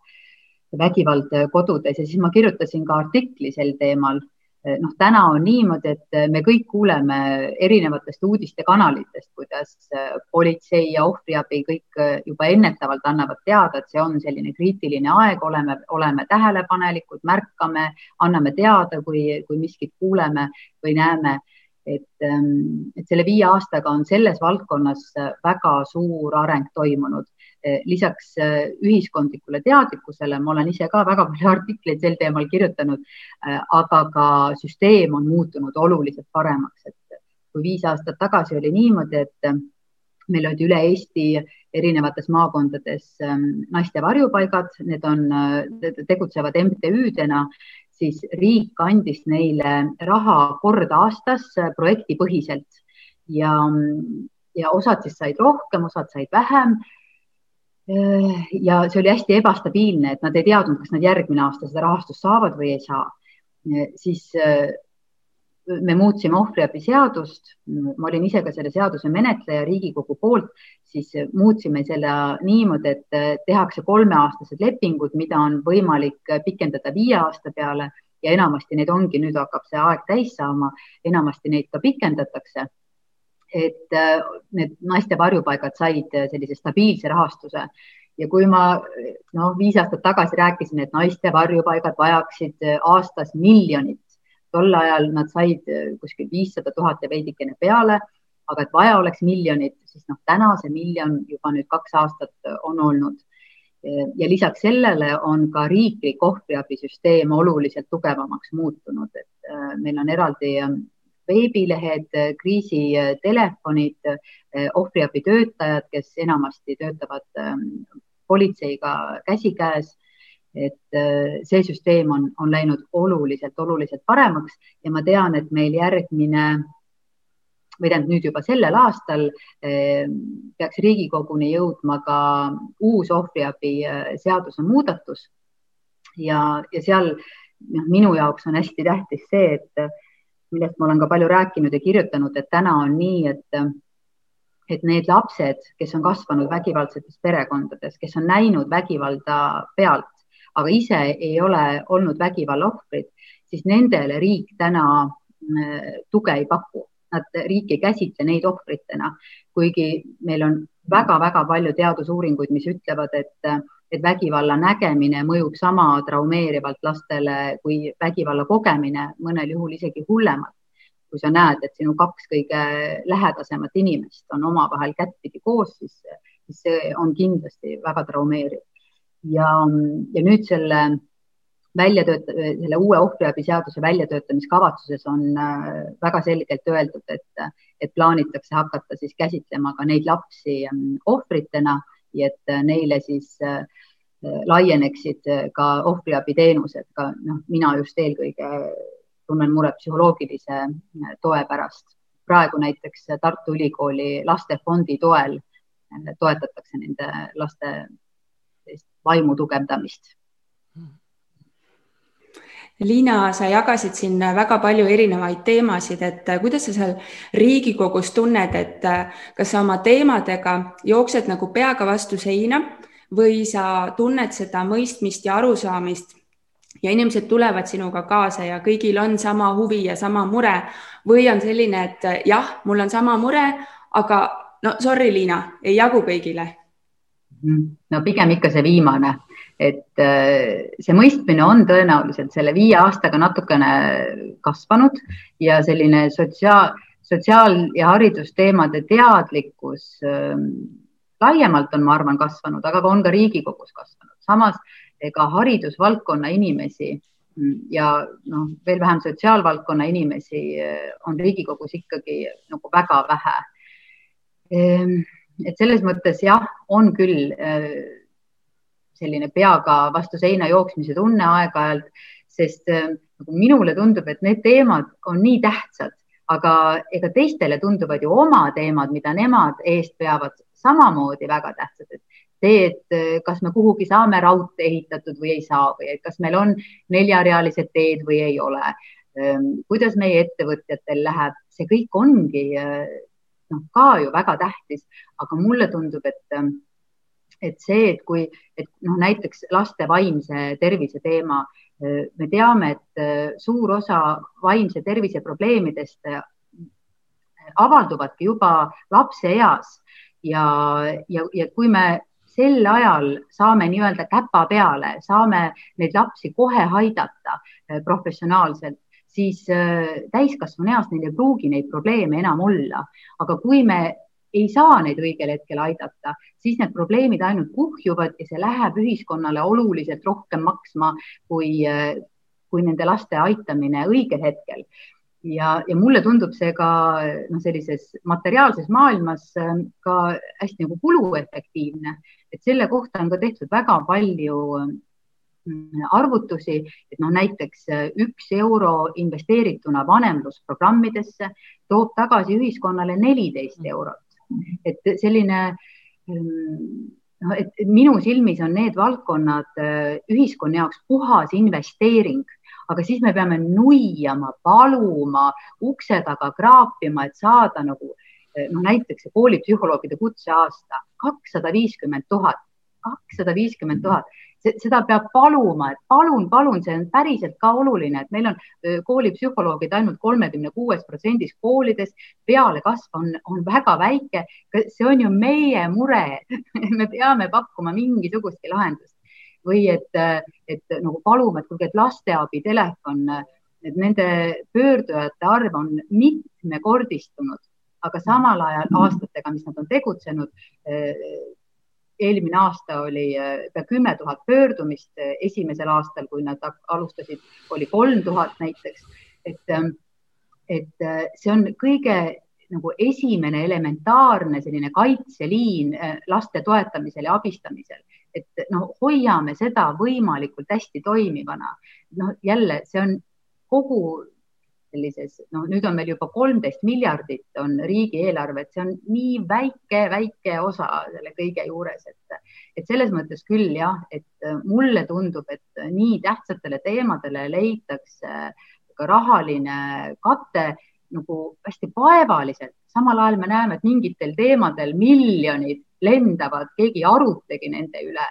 vägivald kodudes ja siis ma kirjutasin ka artikli sel teemal noh, täna on niimoodi, et me kõik kuuleme erinevatest uudistekanalitest, kuidas äh, politsei ja ohvriabi kõik juba ennetavalt annavad teada, et see on selline kriitiline aeg, oleme, oleme tähelepanelikud, märkame, anname teada, kui, kui miskit kuuleme või näeme. et, ähm, et selle viie aastaga on selles valdkonnas väga suur areng toimunud Eh, lisaks eh, ühiskondlikule teadlikkusele, ma olen ise ka väga palju artikleid sel teemal kirjutanud, eh, aga ka süsteem on muutunud oluliselt paremaks, et kui viis aastat tagasi oli niimoodi, et meil olid üle Eesti erinevates maakondades naiste varjupaigad, need on, tegutsevad MTÜ-dena, siis riik andis neile raha kord aastas projektipõhiselt. Ja, ja osad siis said rohkem, osad said vähem ja see oli hästi ebastabiilne, et nad ei teadnud, kas nad järgmine aasta seda rahastust saavad või ei saa. siis äh, me muutsime ohvriabi seadust, ma olin ise ka selle seaduse menetleja Riigikogu poolt, siis muutsime selle niimoodi, et äh, tehakse kolmeaastased lepingud, mida on võimalik pikendada viie aasta peale. Ja enamasti neid ongi, nüüd hakkab see aeg täis saama, enamasti neid ka pikendatakse et äh, need naiste varjupaigad said äh, sellise stabiilse rahastuse ja kui ma noh, viis aastat tagasi rääkisin, et naiste varjupaigad vajaksid äh, aastas miljonit tol ajal nad said kuskil viissada tuhat ja veidikene peale, aga et vaja oleks miljonit, siis noh, täna see miljon juba nüüd kaks aastat on olnud. ja lisaks sellele on ka riiklik ohvriabisüsteem oluliselt tugevamaks muutunud, et meil on eraldi veebilehed, kriisitelefonid, ohvriabitöötajad, kes enamasti töötavad politseiga käsikäes et äh, see süsteem on, on läinud oluliselt, oluliselt paremaks ja ma tean, et meil järgmine või tähendab nüüd juba sellel aastal äh, peaks Riigikoguni jõudma ka uus ohvriabi äh, seaduse muudatus. ja, ja seal noh, minu jaoks on hästi tähtis see, et millest ma olen ka palju rääkinud ja kirjutanud, et täna on nii, et et need lapsed, kes on kasvanud vägivaldsetes perekondades, kes on näinud vägivalda pealt, aga ise ei ole olnud vägivalla ohvrid, siis nendele riik täna äh, tuge ei paku. Nad, riik ei käsitle neid ohvritena, kuigi meil on väga-väga palju teadusuuringuid, mis ütlevad, et, et vägivalla nägemine mõjub sama traumeerivalt lastele kui vägivalla kogemine, mõnel juhul isegi hullemalt. kui sa näed, et sinu kaks kõige lähedasemat inimest on omavahel kättpidi koos, siis, siis see on kindlasti väga traumeeriv ja, ja nüüd selle väljatööta-, selle uue ohvriabi seaduse väljatöötamiskavatsuses on äh, väga selgelt öeldud, et, et plaanitakse hakata siis käsitlema ka neid lapsi ähm, ohvritena ja et neile siis äh, laieneksid ka ohvriabiteenused, ka noh, mina just eelkõige tunnen muret psühholoogilise äh, toe pärast. praegu näiteks Tartu Ülikooli lastefondi toel toetatakse nende laste vaimu tugevdamist. Liina, sa jagasid siin väga palju erinevaid teemasid, et kuidas sa seal Riigikogus tunned, et kas sa oma teemadega jooksed nagu peaga vastu seina või sa tunned seda mõistmist ja arusaamist? Ja inimesed tulevad sinuga kaasa ja kõigil on sama huvi ja sama mure või on selline, et jah, mul on sama mure, aga no sorry, Liina, ei jagu kõigile? No pigem ikka see viimane, et äh, see mõistmine on tõenäoliselt selle viie aastaga natukene kasvanud ja selline sotsiaal, sotsiaal- ja haridusteemade teadlikkus ähm, laiemalt on, ma arvan, kasvanud, aga on ka Riigikogus kasvanud. samas ega haridusvaldkonna inimesi mm, ja noh, veel vähem sotsiaalvaldkonna inimesi äh, on Riigikogus ikkagi nagu väga vähe ehm, et selles mõttes jah, on küll äh, selline peaga vastu seina jooksmise tunne aeg-ajalt, sest äh, nagu minule tundub, et need teemad on nii tähtsad, aga ega teistele tunduvad ju oma teemad, mida nemad eest peavad, samamoodi väga tähtsad, et see, et äh, kas me kuhugi saame raudtee ehitatud või ei saa või et kas meil on neljarealised teed või ei ole. Ähm, kuidas meie ettevõtjatel läheb, see kõik ongi noh, ka ju väga tähtis, aga mulle tundub, et, et see, et kui, et noh, näiteks laste vaimse tervise teema, me teame, et suur osa vaimse tervise probleemidest avalduvadki juba lapseeas ja, ja, ja kui me sel ajal saame nii-öelda käpa peale, saame neid lapsi kohe aidata professionaalselt, siis äh, täiskasvanu eas neil ei pruugi neid probleeme enam olla. aga kui me ei saa neid õigel hetkel aidata, siis need probleemid ainult kuhjuvad ja see läheb ühiskonnale oluliselt rohkem maksma kui, kui nende laste aitamine õigel hetkel. ja, ja mulle tundub see ka noh, sellises materiaalses maailmas äh, ka hästi nagu kuluefektiivne, et selle kohta on ka tehtud väga palju arvutusi, et noh, näiteks äh, üks euro investeerituna vanemlusprogrammidesse toob tagasi ühiskonnale neliteist eurot. Et selline noh, et minu silmis on need valdkonnad äh, ühiskonna jaoks puhas investeering, aga siis me peame nuiama, paluma, ukse taga kraapima, et saada nagu noh, näiteks koolipsühholoogide kutseaasta kakssada viiskümmend tuhat, kakssada viiskümmend tuhat seda peab paluma, et palun, palun, see on päriselt ka oluline, et meil on koolipsühholoogid ainult kolmekümne kuues protsendis koolides, pealekasv on, on väga väike. see on ju meie mure. Me peame pakkuma mingisugustki lahendust. Või et, et nagu palume, et kuulge, et lasteabi telefon et nende pöördujate arv on mitmekordistunud, aga samal ajal aastatega, mis nad on tegutsenud, eelmine aasta oli pea kümme tuhat pöördumist, esimesel aastal, kui nad alustasid, oli kolm tuhat näiteks, et, et see on kõige nagu esimene elementaarne selline kaitseliin laste toetamisel ja abistamisel, et noh, hoiame seda võimalikult hästi toimivana. noh, jälle see on kogu sellises, noh, nüüd on meil juba kolmteist miljardit on riigieelarvet, see on nii väike, väike osa selle kõige juures, et, et selles mõttes küll jah, et mulle tundub, et nii tähtsatele teemadele leitakse ka rahaline kate nagu hästi vaevaliselt, samal ajal me näeme, et mingitel teemadel miljonid lendavad, keegi ei arutagi nende üle.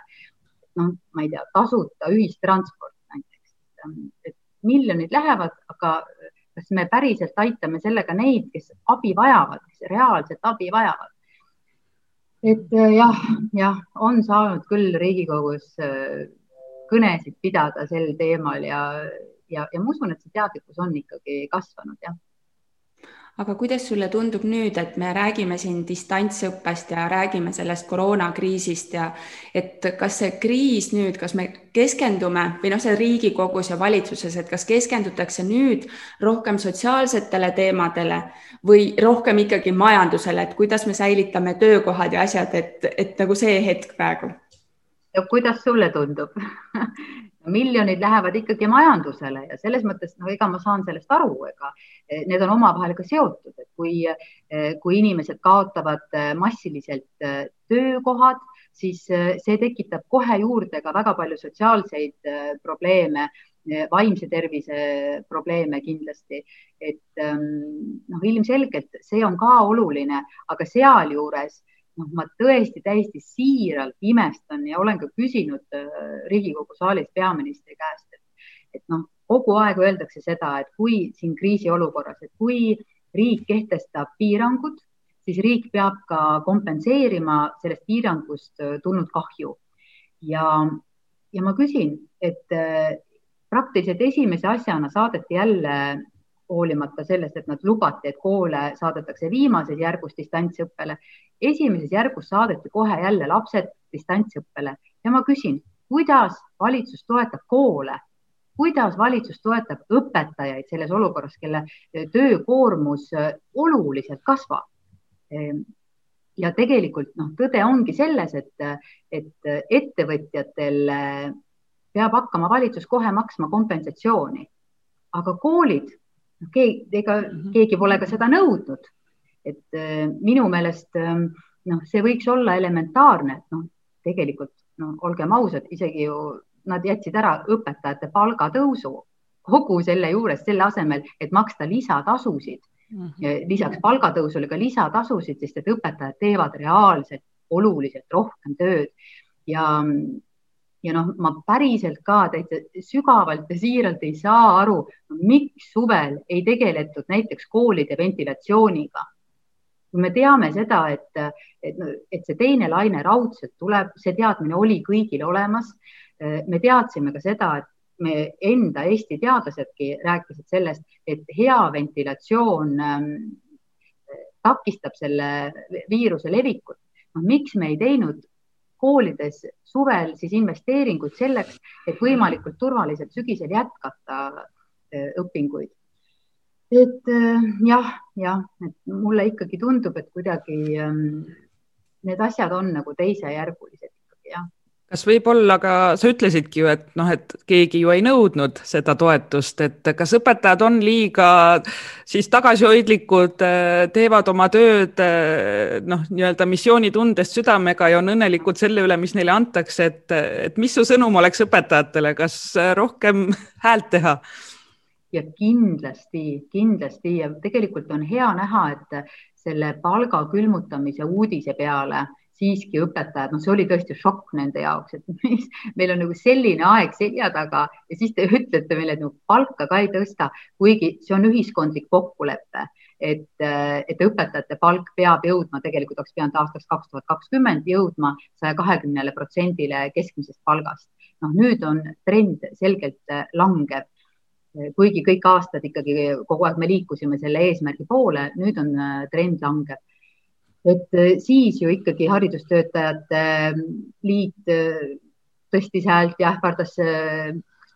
noh, ma ei tea, tasuta ühistransport näiteks, et miljonid lähevad, aga kas me päriselt aitame sellega neid, kes abi vajavad, kes reaalset abi vajavad? et jah, jah, on saanud küll Riigikogus äh, kõnesid pidada sel teemal ja, ja, ja ma usun, et see teadlikkus on ikkagi kasvanud, jah aga kuidas sulle tundub nüüd, et me räägime siin distantsõppest ja räägime sellest koroonakriisist ja et kas see kriis nüüd, kas me keskendume või noh, see Riigikogus ja valitsuses, et kas keskendutakse nüüd rohkem sotsiaalsetele teemadele või rohkem ikkagi majandusele, et kuidas me säilitame töökohad ja asjad, et, et nagu see hetk praegu? ja kuidas sulle tundub miljonid lähevad ikkagi majandusele ja selles mõttes, no ega ma saan sellest aru, ega eh, need on omavahel ka seotud, et kui, eh, kui inimesed kaotavad eh, massiliselt töökohad, siis see tekitab kohe juurde ka väga palju sotsiaalseid probleeme, vaimse tervise probleeme kindlasti, et ehm, noh, ilmselgelt see on ka oluline, aga sealjuures noh, ma tõesti täiesti siiralt imestan ja olen ka küsinud äh, Riigikogu saalis peaministri käest, et, et noh, kogu aeg öeldakse seda, et kui siin kriisiolukorras, et kui riik kehtestab piirangud, siis riik peab ka kompenseerima sellest piirangust äh, tulnud kahju. ja, ja ma küsin, et äh, praktiliselt esimese asjana saadeti jälle hoolimata sellest, et nad lubati, et koole saadetakse viimases järgus distantsõppele. esimeses järgus saadeti kohe jälle lapsed distantsõppele ja ma küsin, kuidas valitsus toetab koole, kuidas valitsus toetab õpetajaid selles olukorras, kelle töökoormus oluliselt kasvab? ja tegelikult noh, tõde ongi selles, et, et ettevõtjatel peab hakkama valitsus kohe maksma kompensatsiooni, aga koolid keegi, ega mhm. keegi pole ka seda nõudnud. et äh, minu meelest ähm, noh, see võiks olla elementaarne, et noh, tegelikult no olgem ausad, isegi ju nad jätsid ära õpetajate palgatõusu kogu selle juures, selle asemel, et maksta lisatasusid mm. -hmm. lisaks palgatõusule ka lisatasusid, sest et õpetajad teevad reaalselt oluliselt rohkem tööd ja ja noh, ma päriselt ka täitsa sügavalt ja siiralt ei saa aru, miks suvel ei tegeletud näiteks koolide ventilatsiooniga. kui me teame seda, et, et, et see teine laine raudselt tuleb, see teadmine oli kõigil olemas. me teadsime ka seda, et me enda Eesti teadlasedki rääkisid sellest, et hea ventilatsioon ähm, takistab selle viiruse levikut. noh, miks me ei teinud koolides suvel siis investeeringuid selleks, et võimalikult turvaliselt sügisel jätkata äh, õpinguid. et äh, jah, jah, et mulle ikkagi tundub, et kuidagi ähm, need asjad on nagu teisejärgulised ikkagi jah kas võib-olla ka, sa ütlesidki ju, et noh, et keegi ju ei nõudnud seda toetust, et kas õpetajad on liiga siis tagasihoidlikud, teevad oma tööd noh, nii-öelda missioonitundest südamega ja on õnnelikud selle üle, mis neile antakse, et, et mis su sõnum oleks õpetajatele, kas rohkem häält teha? ja kindlasti, kindlasti ja tegelikult on hea näha, et selle palga külmutamise uudise peale siiski õpetajad, noh, see oli tõesti šokk nende jaoks, et mis, meil on nagu selline aeg selja taga ja siis te ütlete meile, et nagu palka ka ei tõsta, kuigi see on ühiskondlik kokkulepe, et, et õpetajate palk peab jõudma, tegelikult oleks pidanud aastaks kaks tuhat kakskümmend jõudma saja kahekümnele protsendile keskmisest palgast. noh, nüüd on trend selgelt langev kuigi kõik aastad ikkagi kogu aeg me liikusime selle eesmärgi poole, nüüd on trend langev. Et siis ju ikkagi Haridustöötajate Liit tõstis häält ja ähvardas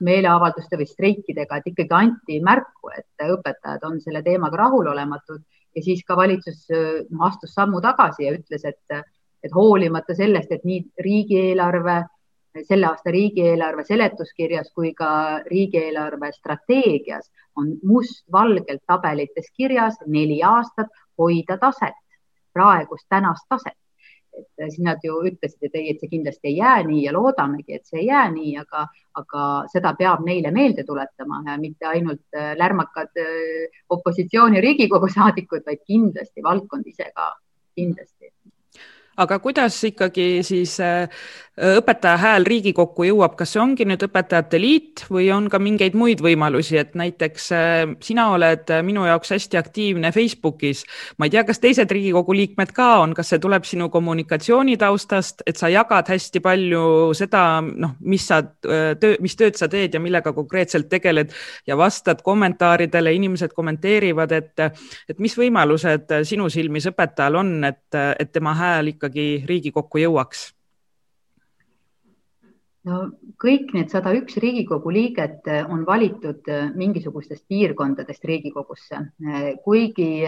meeleavalduste või streikidega, et ikkagi anti märku, et õpetajad on selle teemaga rahulolematud. Ja siis ka valitsus no, astus sammu tagasi ja ütles, et, et hoolimata sellest, et nii riigieelarve, selle aasta riigieelarve seletuskirjas kui ka riigieelarve strateegias on mustvalgelt tabelites kirjas neli aastat hoida taset, praegust tänast taset. Et siis nad ju ütlesid, et ei, et see kindlasti ei jää nii ja loodamegi, et see ei jää nii, aga, aga seda peab neile meelde tuletama, mitte ainult äh, lärmakad äh, opositsiooni Riigikogu saadikud, vaid kindlasti valdkond ise ka, kindlasti aga kuidas ikkagi siis äh, õpetaja hääl Riigikokku jõuab, kas see ongi nüüd Õpetajate Liit või on ka mingeid muid võimalusi, et näiteks äh, sina oled minu jaoks hästi aktiivne Facebookis. ma ei tea, kas teised Riigikogu liikmed ka on, kas see tuleb sinu kommunikatsioonitaustast, et sa jagad hästi palju seda, noh, mis sa äh, töö, mis tööd sa teed ja millega konkreetselt tegeled ja vastad kommentaaridele, inimesed kommenteerivad, et, et mis võimalused sinu silmis õpetajal on, et, et tema hääl ikka ikkagi Riigikokku jõuaks? no kõik need sada üks Riigikogu liiget on valitud mingisugustest piirkondadest Riigikogusse, kuigi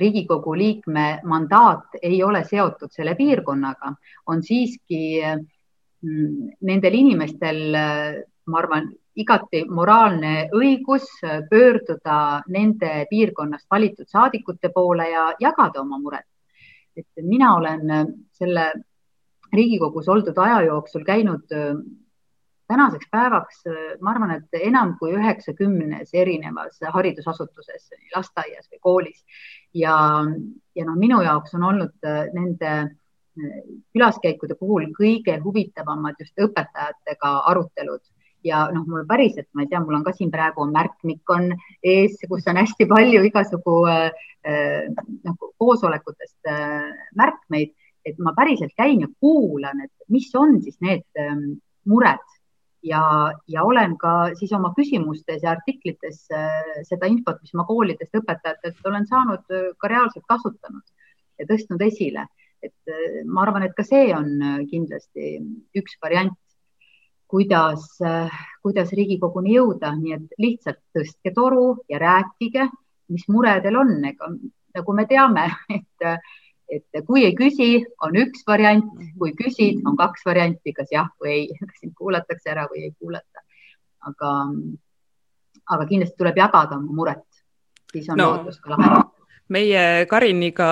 Riigikogu liikme mandaat ei ole seotud selle piirkonnaga, on siiski mm, nendel inimestel, ma arvan, igati moraalne õigus pöörduda nende piirkonnast valitud saadikute poole ja jagada oma muret et mina olen äh, selle Riigikogus oldud aja jooksul käinud äh, tänaseks päevaks, äh, ma arvan, et enam kui üheksakümnes erinevas haridusasutuses, lasteaias või koolis. Ja, ja noh, minu jaoks on olnud nende külaskäikude puhul kõige huvitavamad just õpetajatega arutelud ja noh, mul päriselt, ma ei tea, mul on ka siin praegu on märkmik on ees, kus on hästi palju igasugu äh, noh, koosolekutest äh, märkmeid, et ma päriselt käin ja kuulan, et mis on siis need äh, mured ja, ja olen ka siis oma küsimustes ja artiklites äh, seda infot, mis ma koolidest õpetajatelt olen saanud, äh, ka reaalselt kasutanud ja tõstnud esile. et äh, ma arvan, et ka see on kindlasti üks variant kuidas, kuidas Riigikoguni jõuda, nii et lihtsalt tõstke toru ja rääkige, mis mure teil on, ega nagu me teame, et, et kui ei küsi, on üks variant, kui küsid, on kaks varianti, kas jah või ei, kas sind kuulatakse ära või ei kuulata. aga, aga kindlasti tuleb jagada oma muret, siis on no. lootus ka lahendada meie Kariniga,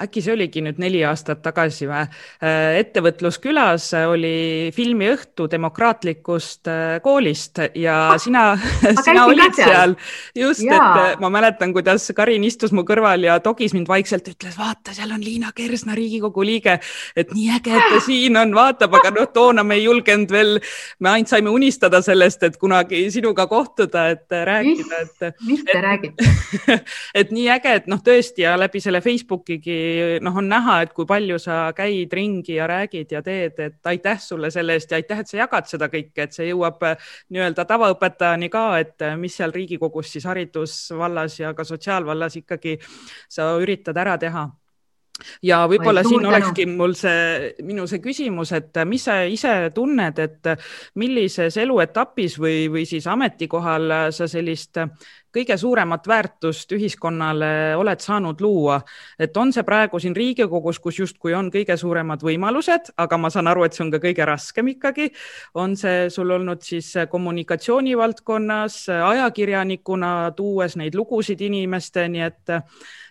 äkki see oligi nüüd neli aastat tagasi või, äh, ettevõtluskülas oli filmiõhtu demokraatlikust äh, koolist ja ah, sina, sina olid seal. just, et äh, ma mäletan, kuidas Karin istus mu kõrval ja togis mind vaikselt, ütles, vaata, seal on Liina Kersna, Riigikogu liige, et nii äge, et ta siin on, vaatab, aga noh, toona me ei julgenud veel, me ainult saime unistada sellest, et kunagi sinuga kohtuda, et rääkida, et. mis te räägite et nii äge, et noh, tõesti ja läbi selle Facebookigi noh, on näha, et kui palju sa käid ringi ja räägid ja teed, et aitäh sulle selle eest ja aitäh, et sa jagad seda kõike, et see jõuab äh, nii-öelda tavaõpetajani ka, et äh, mis seal Riigikogus siis haridusvallas ja ka sotsiaalvallas ikkagi sa üritad ära teha. Ja võib-olla siin olekski mul see, minu see küsimus, et mis sa ise tunned, et millises eluetapis või, või siis ametikohal sa sellist kõige suuremat väärtust ühiskonnale oled saanud luua, et on see praegu siin Riigikogus, kus justkui on kõige suuremad võimalused, aga ma saan aru, et see on ka kõige raskem ikkagi. on see sul olnud siis kommunikatsiooni valdkonnas, ajakirjanikuna, tuues neid lugusid inimesteni, et,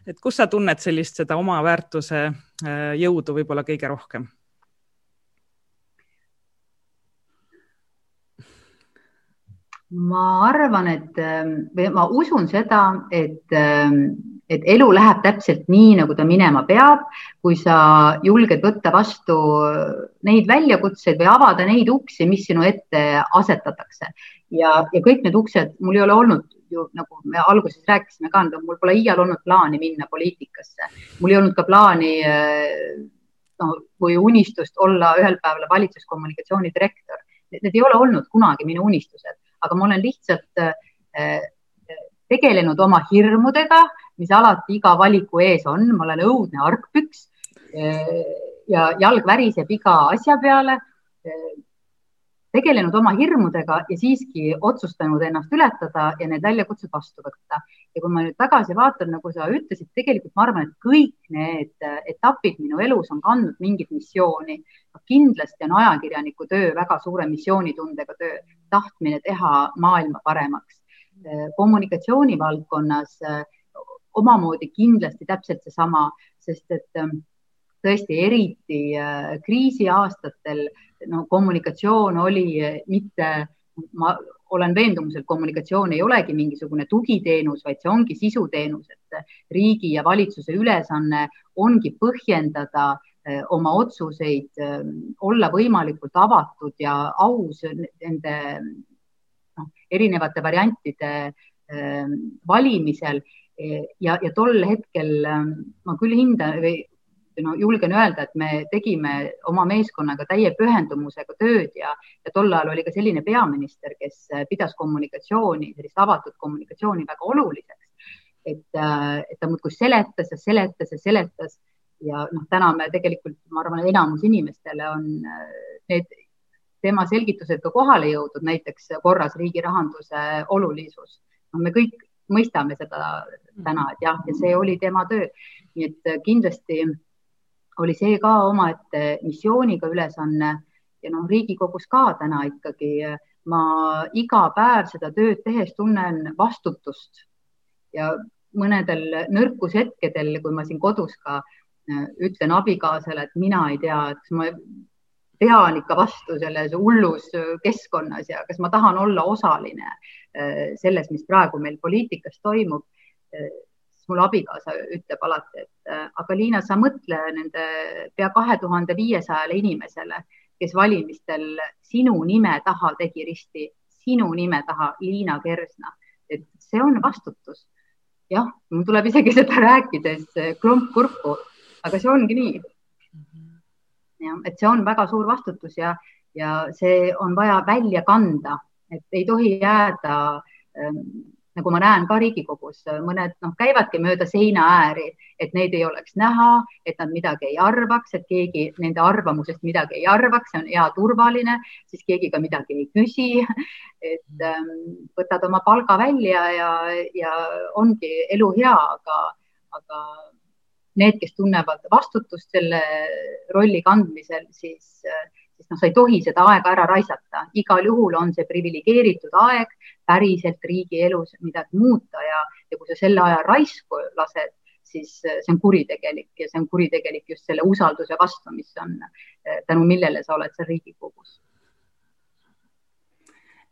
et kus sa tunned sellist seda oma väärtuse äh, jõudu võib-olla kõige rohkem? Ma arvan, et või ma usun seda, et, et elu läheb täpselt nii, nagu ta minema peab, kui sa julged võtta vastu neid väljakutseid või avada neid uksi, mis sinu ette asetatakse. ja, ja kõik need uksed, mul ei ole olnud ju nagu me alguses rääkisime ka, mul pole iial olnud plaani minna poliitikasse, mul ei olnud ka plaani no, või unistust olla ühel päeval valitsuskommunikatsiooni direktor. Need ei ole olnud kunagi minu unistused aga ma olen lihtsalt äh, tegelenud oma hirmudega, mis alati iga valiku ees on, ma olen õudne argpüks ja jalg väriseb iga asja peale tegelenud oma hirmudega ja siiski otsustanud ennast ületada ja need väljakutsed vastu võtta. Ja kui ma nüüd tagasi vaatan, nagu sa ütlesid, tegelikult ma arvan, et kõik need etapid minu elus on kandnud mingit missiooni. kindlasti on ajakirjaniku töö väga suure missioonitundega töö, tahtmine teha maailma paremaks. kommunikatsiooni valdkonnas omamoodi kindlasti täpselt seesama, sest et tõesti eriti kriisiaastatel no kommunikatsioon oli mitte, ma olen veendumusel, kommunikatsioon ei olegi mingisugune tugiteenus, vaid see ongi sisuteenus, et riigi ja valitsuse ülesanne ongi põhjendada eh, oma otsuseid, eh, olla võimalikult avatud ja aus nende noh, erinevate variantide valimisel. Ja, ja tol hetkel ma küll hindan või no julgen öelda, et me tegime oma meeskonnaga täie pühendumusega tööd ja, ja tol ajal oli ka selline peaminister, kes pidas kommunikatsiooni, sellist avatud kommunikatsiooni väga oluliseks. et, et ta muudkui seletas ja seletas ja seletas ja noh, täna me tegelikult, ma arvan, enamus inimestele on need tema selgitused ka kohale jõudnud, näiteks korras riigi rahanduse olulisus. no me kõik mõistame seda täna, et jah, ja see oli tema töö. nii et kindlasti oli see ka omaette missiooniga ülesanne. Ja noh, Riigikogus ka täna ikkagi ma iga päev seda tööd tehes tunnen vastutust. Ja mõnedel nõrkushetkedel, kui ma siin kodus ka äh, ütlen abikaasale, et mina ei tea, et kas ma pean ikka vastu selles hullus keskkonnas ja kas ma tahan olla osaline äh, selles, mis praegu meil poliitikas toimub äh, mul abikaasa ütleb alati, et äh, aga Liina, sa mõtle nende pea kahe tuhande viiesajale inimesele, kes valimistel sinu nime taha tegi risti, sinu nime taha, Liina Kersna, et see on vastutus. jah, mul tuleb isegi seda rääkides klomp kurku, aga see ongi nii. jah, et see on väga suur vastutus ja, ja see on vaja välja kanda, et ei tohi jääda ähm, nagu ma näen ka Riigikogus, mõned noh, käivadki mööda seina ääri, et neid ei oleks näha, et nad midagi ei arvaks, et keegi nende arvamusest midagi ei arvaks, see on hea turvaline, siis keegi ka midagi ei küsi. et ähm, võtad oma palga välja ja, ja ongi elu hea, aga, aga need, kes tunnevad vastutust selle rolli kandmisel, siis siis noh, sa ei tohi seda aega ära raisata, igal juhul on see priviligeeritud aeg päriselt riigi elus midagi muuta ja, ja kui sa selle aja raisku lased, siis see on kuritegelik ja see on kuritegelik just selle usalduse vastu, mis on, tänu millele sa oled seal Riigikogus.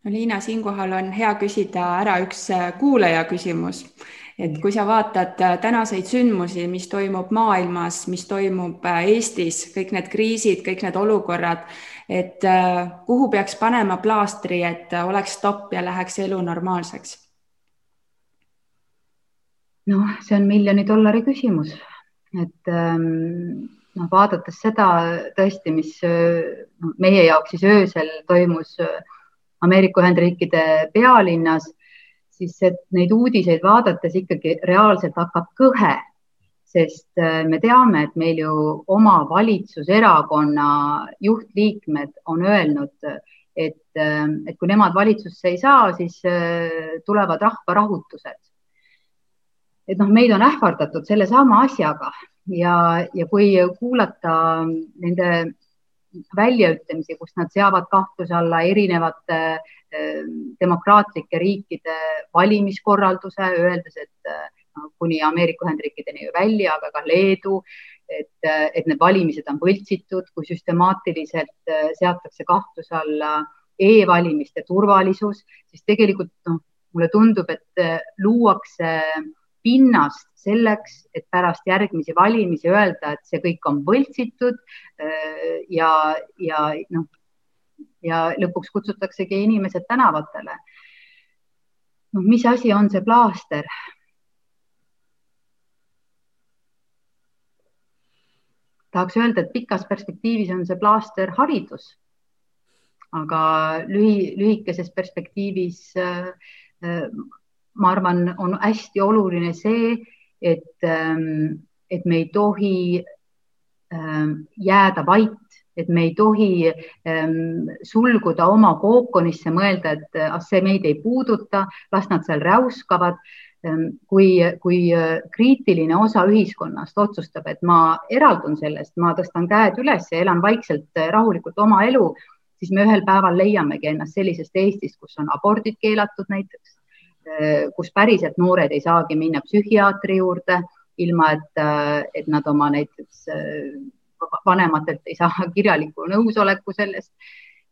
No Liina, siinkohal on hea küsida ära üks kuulaja küsimus. Et kui sa vaatad tänaseid sündmusi, mis toimub maailmas, mis toimub Eestis, kõik need kriisid, kõik need olukorrad, et äh, kuhu peaks panema plaastri, et oleks stopp ja läheks elu normaalseks? noh, see on miljoni dollari küsimus, et noh, vaadates seda tõesti, mis no, meie jaoks siis öösel toimus Ameerika Ühendriikide pealinnas siis neid uudiseid vaadates ikkagi reaalselt hakkab kõhe, sest äh, me teame, et meil ju oma valitsuserakonna juhtliikmed on öelnud, et, äh, et kui nemad valitsusse ei saa, siis äh, tulevad rahvarahutused. et noh, meid on ähvardatud sellesama asjaga ja, ja kui kuulata nende väljaütlemisi, kus nad seavad kahtluse alla erinevate demokraatlike riikide valimiskorralduse, öeldes, et kuni Ameerika Ühendriikideni välja, aga ka Leedu, et, et need valimised on võltsitud, kui süstemaatiliselt seatakse kahtluse alla e-valimiste turvalisus, siis tegelikult noh, mulle tundub, et luuakse pinnast selleks, et pärast järgmisi valimisi öelda, et see kõik on võltsitud ja, ja noh, ja lõpuks kutsutaksegi inimesed tänavatele. noh, mis asi on see plaaster? Tahaks öelda, et pikas perspektiivis on see plaaster haridus. aga lühi, lühikeses perspektiivis äh, ma arvan, on hästi oluline see, et, et me ei tohi jääda vait et me ei tohi ähm, sulguda oma kookonisse, mõelda, et ah, see meid ei puuduta, las nad seal räuskavad ähm,. Kui, kui äh, kriitiline osa ühiskonnast otsustab, et ma eraldun sellest, ma tõstan käed üles ja elan vaikselt äh, rahulikult oma elu, siis me ühel päeval leiamegi ennast sellisest Eestist, kus on abordid keelatud näiteks, äh, kus päriselt noored ei saagi minna psühhiaatri juurde ilma et, et nad oma näiteks vanematelt ei saa kirjalikku nõusoleku sellest.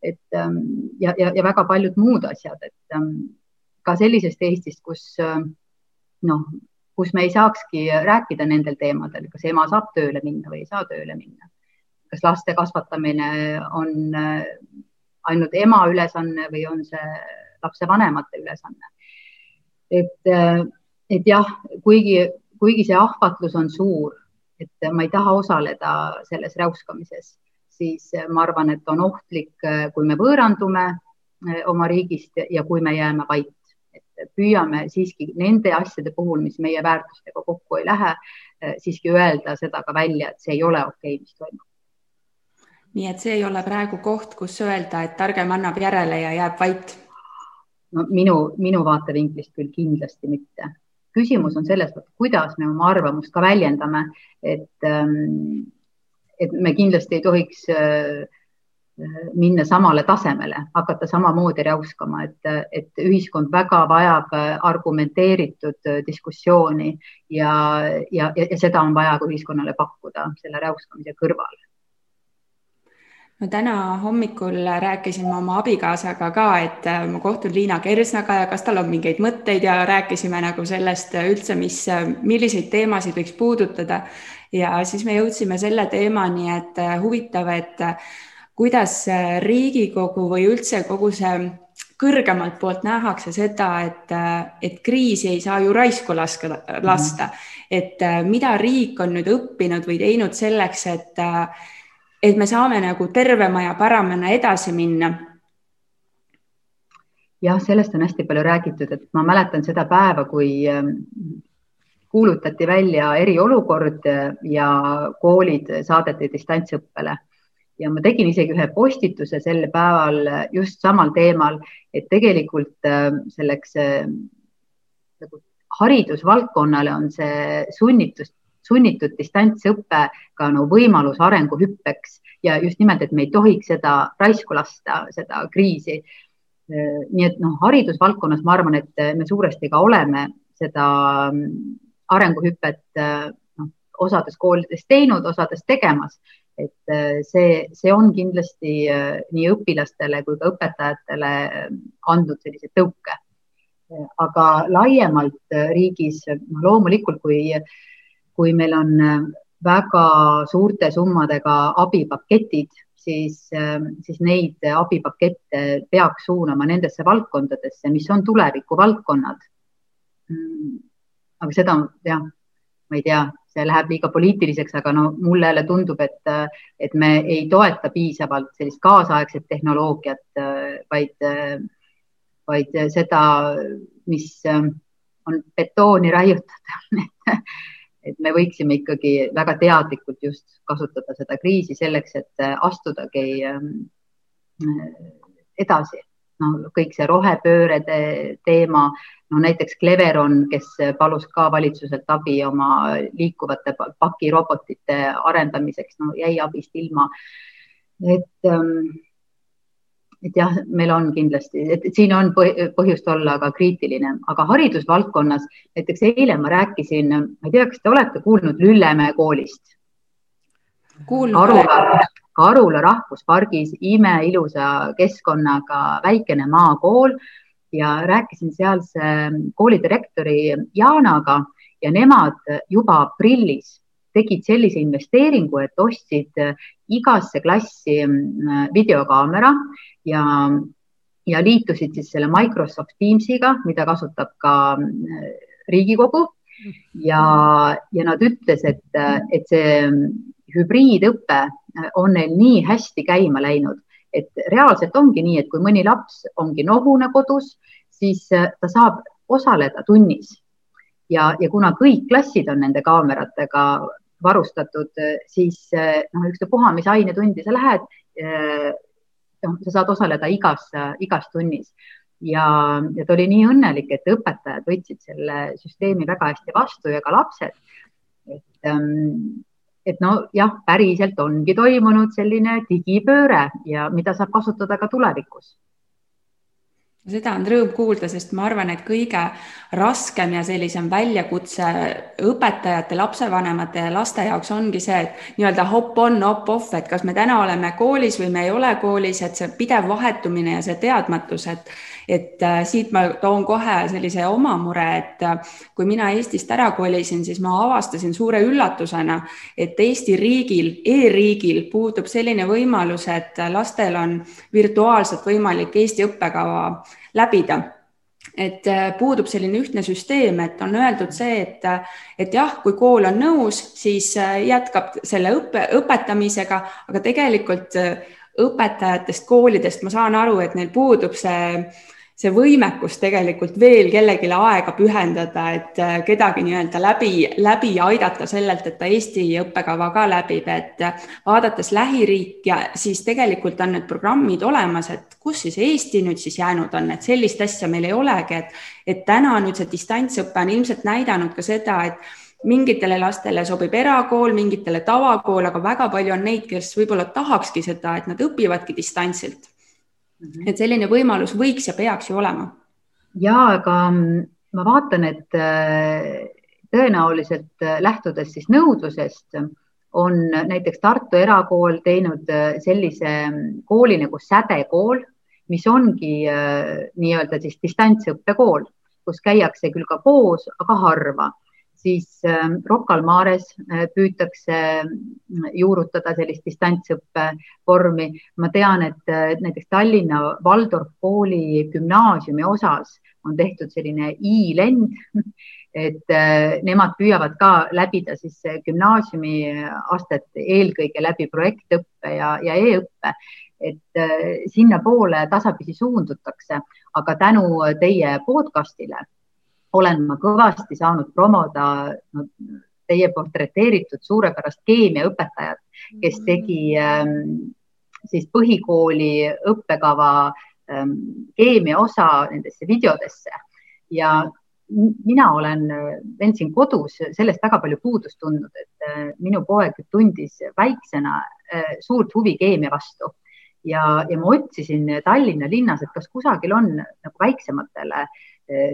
et ähm, ja, ja, ja väga paljud muud asjad, et ähm, ka sellisest Eestist, kus äh, noh, kus me ei saakski rääkida nendel teemadel, kas ema saab tööle minna või ei saa tööle minna. kas laste kasvatamine on äh, ainult ema ülesanne või on see lapsevanemate ülesanne? et, äh, et jah, kuigi, kuigi see ahvatlus on suur et ma ei taha osaleda selles räuskamises, siis ma arvan, et on ohtlik, kui me võõrandume oma riigist ja kui me jääme vait. Et püüame siiski nende asjade puhul, mis meie väärtustega kokku ei lähe, eh, siiski öelda seda ka välja, et see ei ole okei okay,, mis toimub nii et see ei ole praegu koht, kus öelda, et targem annab järele ja jääb vait? no minu, minu vaatevinklist küll kindlasti mitte küsimus on selles, kuidas me oma arvamust ka väljendame, et, ähm, et me kindlasti ei tohiks äh, minna samale tasemele, hakata samamoodi räuskama, et, et ühiskond väga vajab argumenteeritud diskussiooni ja, ja, ja seda on vaja ka ühiskonnale pakkuda selle räuskamise kõrval no täna hommikul rääkisin ma oma abikaasaga ka, et äh, ma kohtun Liina Kersnaga ja kas tal on mingeid mõtteid ja rääkisime nagu sellest üldse, mis, milliseid teemasid võiks puudutada. ja siis me jõudsime selle teemani, et äh, huvitav, et äh, kuidas Riigikogu või üldse kogu see kõrgemalt poolt nähakse seda, et, et kriisi ei saa ju raisku laska, lasta, et mida riik on nüüd õppinud või teinud selleks, et et me saame nagu tervema ja paremana edasi minna? jah, sellest on hästi palju räägitud, et ma mäletan seda päeva, kui ähm, kuulutati välja eriolukord ja koolid saadeti distantsõppele ja ma tegin isegi ühe postituse sel päeval just samal teemal, et tegelikult ähm, selleks äh, nagu haridusvaldkonnale on see sunnitus sunnitud distantsõpe ka no võimalus arenguhüppeks ja just nimelt, et me ei tohiks seda raisku lasta, seda kriisi. nii et noh, haridusvaldkonnas ma arvan, et me suuresti ka oleme seda mm, arenguhüpet noh, osades koolides teinud, osades tegemas, et see, see on kindlasti nii õpilastele kui ka õpetajatele andnud sellise tõuke. aga laiemalt riigis noh, loomulikult, kui kui meil on äh, väga suurte summadega abipaketid, siis, äh, siis neid abipakette peaks suunama nendesse valdkondadesse, mis on tuleviku valdkonnad. Mm, aga seda jah, ma ei tea, see läheb liiga poliitiliseks, aga no mulle jälle tundub, et, et me ei toeta piisavalt sellist kaasaegset tehnoloogiat, vaid, vaid seda, mis on betooni raiutud et me võiksime ikkagi väga teadlikult just kasutada seda kriisi selleks, et astudagi edasi. No kõik see rohepööre teema, no näiteks Cleveron, kes palus ka valitsuselt abi oma liikuvate pakirobotite arendamiseks, no jäi abist ilma. et ähm, et jah, meil on kindlasti, et siin on põhjust olla ka kriitiline, aga haridusvaldkonnas näiteks eile ma rääkisin, ma ei tea, kas te olete kuulnud Lüllemäe koolist? Karula, Karula rahvuspargis imeilusa keskkonnaga väikene maakool ja rääkisin sealse kooli direktori Jaanaga ja nemad juba aprillis tegid sellise investeeringu, et ostsid igasse klassi videokaamera ja, ja liitusid siis selle Microsoft Teamsiga, mida kasutab ka äh, Riigikogu. Ja, ja nad ütles, et, et see hübriidõpe on neil nii hästi käima läinud, et reaalselt ongi nii, et kui mõni laps ongi nohune kodus, siis ta saab osaleda tunnis ja, ja kuna kõik klassid on nende kaameratega varustatud, siis noh, ükstapuha, mis ainetundi sa lähed, noh, sa saad osaleda igas, igas tunnis ja, ja ta oli nii õnnelik, et õpetajad võtsid selle süsteemi väga hästi vastu ja ka lapsed. et, ähm, et nojah, päriselt ongi toimunud selline digipööre ja mida saab kasutada ka tulevikus seda on rõõm kuulda, sest ma arvan, et kõige raskem ja sellisem väljakutse õpetajate, lapsevanemate ja laste jaoks ongi see, et nii-öelda hop on, hop off, et kas me täna oleme koolis või me ei ole koolis, et see pidev vahetumine ja see teadmatus, et et äh, siit ma toon kohe sellise oma mure, et äh, kui mina Eestist ära kolisin, siis ma avastasin suure üllatusena, et Eesti riigil e, e-riigil puudub selline võimalus, et lastel on virtuaalselt võimalik Eesti õppekava läbida. Et äh, puudub selline ühtne süsteem, et on öeldud see, et, et jah, kui kool on nõus, siis jätkab selle õppe, õpetamisega, aga tegelikult õpetajatest, koolidest ma saan aru, et neil puudub see see võimekus tegelikult veel kellelegi aega pühendada, et äh, kedagi nii-öelda läbi, läbi aidata sellelt, et ta Eesti õppekava ka läbib, et äh, vaadates lähiriike, siis tegelikult on need programmid olemas, et kus siis Eesti nüüd siis jäänud on, et sellist asja meil ei olegi, et, et täna nüüd see distantsõpe on ilmselt näidanud ka seda, et mingitele lastele sobib erakool, mingitele tavakool, aga väga palju on neid, kes võib-olla tahakski seda, et nad õpivadki distantsilt. Et selline võimalus võiks ja peaks ju olema. ja, aga mm, ma vaatan, et äh, tõenäoliselt äh, lähtudes siis nõudlusest on näiteks Tartu Erakool teinud äh, sellise mm, kooli nagu Sädekool, mis ongi nii-öelda siis distantsõppekool, kus käiakse küll ka koos, aga harva siis ähm, Rocca al Mares äh, püütakse mm, juurutada sellist distantsõppe vormi. ma tean, et äh, näiteks Tallinna Waldorf kooli gümnaasiumi osas on tehtud selline i-lend, et äh, nemad püüavad ka läbida siis gümnaasiumi astet eelkõige läbi projektõppe ja, ja e-õppe et sinnapoole tasapisi suundutakse, aga tänu teie podcast'ile olen ma kõvasti saanud promoda no, teie portreteeritud suurepärast keemiaõpetajat, kes tegi ähm, siis põhikooli õppekava ähm, keemia osa nendesse videodesse. Ja mina olen, vendsin kodus sellest väga palju puudust tundnud, et äh, minu poeg tundis väiksena äh, suurt huvi keemia vastu. Ja, ja ma otsisin Tallinna linnas, et kas kusagil on nagu väiksematele äh,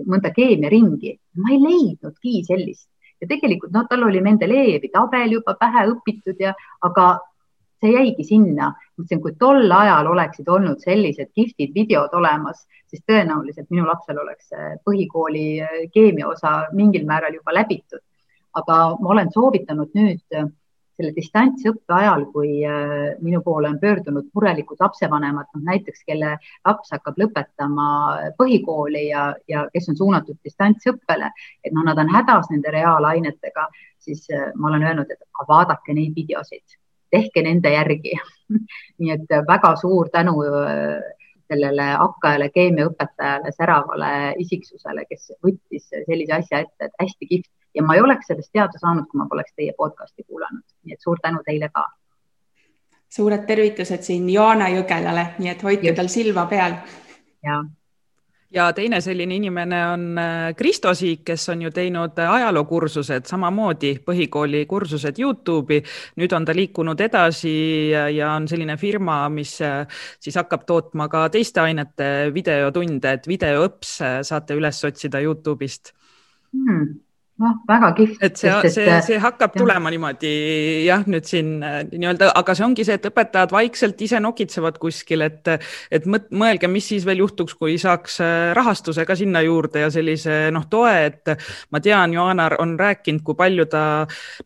mõnda keemiaringi. ma ei leidnudki sellist ja tegelikult noh, tal oli Mendelejevi tabel juba pähe õpitud ja, aga see jäigi sinna. mõtlesin, kui tol ajal oleksid olnud sellised kihvtid videod olemas, siis tõenäoliselt minu lapsel oleks põhikooli eh, keemia osa mingil määral juba läbitud. aga ma olen soovitanud nüüd selle distantsõppe ajal, kui äh, minu poole on pöördunud murelikud lapsevanemad, noh näiteks kelle laps hakkab lõpetama põhikooli ja, ja kes on suunatud distantsõppele, et noh, nad on hädas nende reaalainetega, siis äh, ma olen öelnud, et vaadake neid videosid, tehke nende järgi. Nii et väga suur tänu äh, sellele hakkajale keemiaõpetajale, säravale isiksusele, kes võttis sellise asja ette, et hästi kihvt. Ja ma ei oleks sellest teada saanud, kui ma poleks teie podcast'i kuulanud, nii et suur tänu teile ka. suured tervitused siin Joana Jõgelale, nii et hoidke tal silma peal. ja ja teine selline inimene on äh, Kristo Siik, kes on ju teinud ajalookursused, samamoodi põhikooli kursused Youtube'i. nüüd on ta liikunud edasi ja on selline firma, mis äh, siis hakkab tootma ka teiste ainete videotunde, et videoõps äh, saate üles otsida Youtube'ist hmm noh, väga kihvt. et see, see, see hakkab jah. tulema niimoodi jah, nüüd siin äh, nii-öelda, aga see ongi see, et õpetajad vaikselt ise nokitsevad kuskil, et, et mõelge, mis siis veel juhtuks, kui saaks äh, rahastuse ka sinna juurde ja sellise noh, toe, et ma tean, Joanar on rääkinud, kui palju ta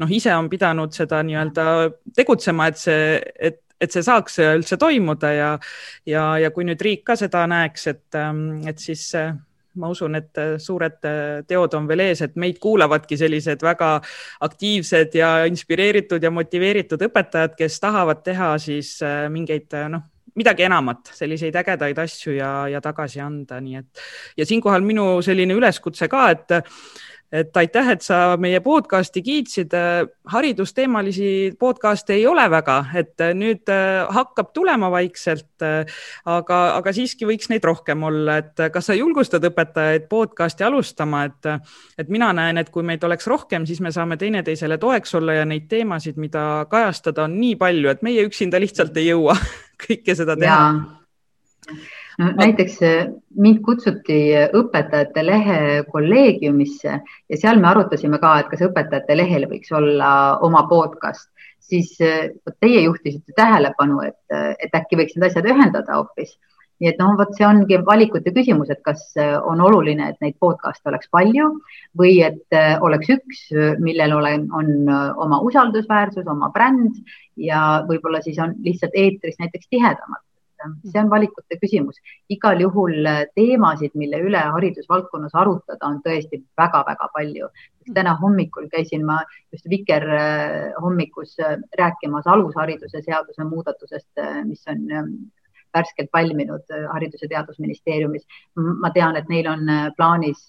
noh, ise on pidanud seda nii-öelda tegutsema, et see, et et see saaks üldse toimuda ja, ja, ja kui nüüd riik ka seda näeks, et, ähm, et siis ma usun, et äh, suured äh, teod on veel ees, et meid kuulavadki sellised väga aktiivsed ja inspireeritud ja motiveeritud õpetajad, kes tahavad teha siis äh, mingeid noh, midagi enamat, selliseid ägedaid asju ja, ja tagasi anda, nii et ja siinkohal minu selline üleskutse ka, et et aitäh, et sa meie podcast'i kiitsid. haridusteemalisi podcast'e ei ole väga, et nüüd äh, hakkab tulema vaikselt, äh, aga, aga siiski võiks neid rohkem olla, et kas sa julgustad õpetajaid podcast'i alustama, et, et mina näen, et kui meid oleks rohkem, siis me saame teineteisele toeks olla ja neid teemasid, mida kajastada, on nii palju, et meie üksinda lihtsalt ei jõua kõike seda teha näiteks eh, mind kutsuti õpetajate lehe kolleegiumisse ja seal me arutasime ka, et kas õpetajate lehel võiks olla oma podcast, siis eh, teie juhtisite tähelepanu, et, et äkki võiks need asjad ühendada hoopis. nii et noh, vot see ongi valikute küsimus, et kas eh, on oluline, et neid podcast'e oleks palju või et oleks üks, millel ole, on oma usaldusväärsus, oma bränd ja võib-olla siis on lihtsalt eetris näiteks tihedamalt see on valikute küsimus. igal juhul äh, teemasid, mille üle haridusvaldkonnas arutada, on tõesti väga-väga palju. täna hommikul käisin ma just Viker äh, hommikus äh, rääkimas alushariduse seaduse muudatusest, mis on ähm, värskelt valminud Haridus- ja Teadusministeeriumis. ma tean, et neil on plaanis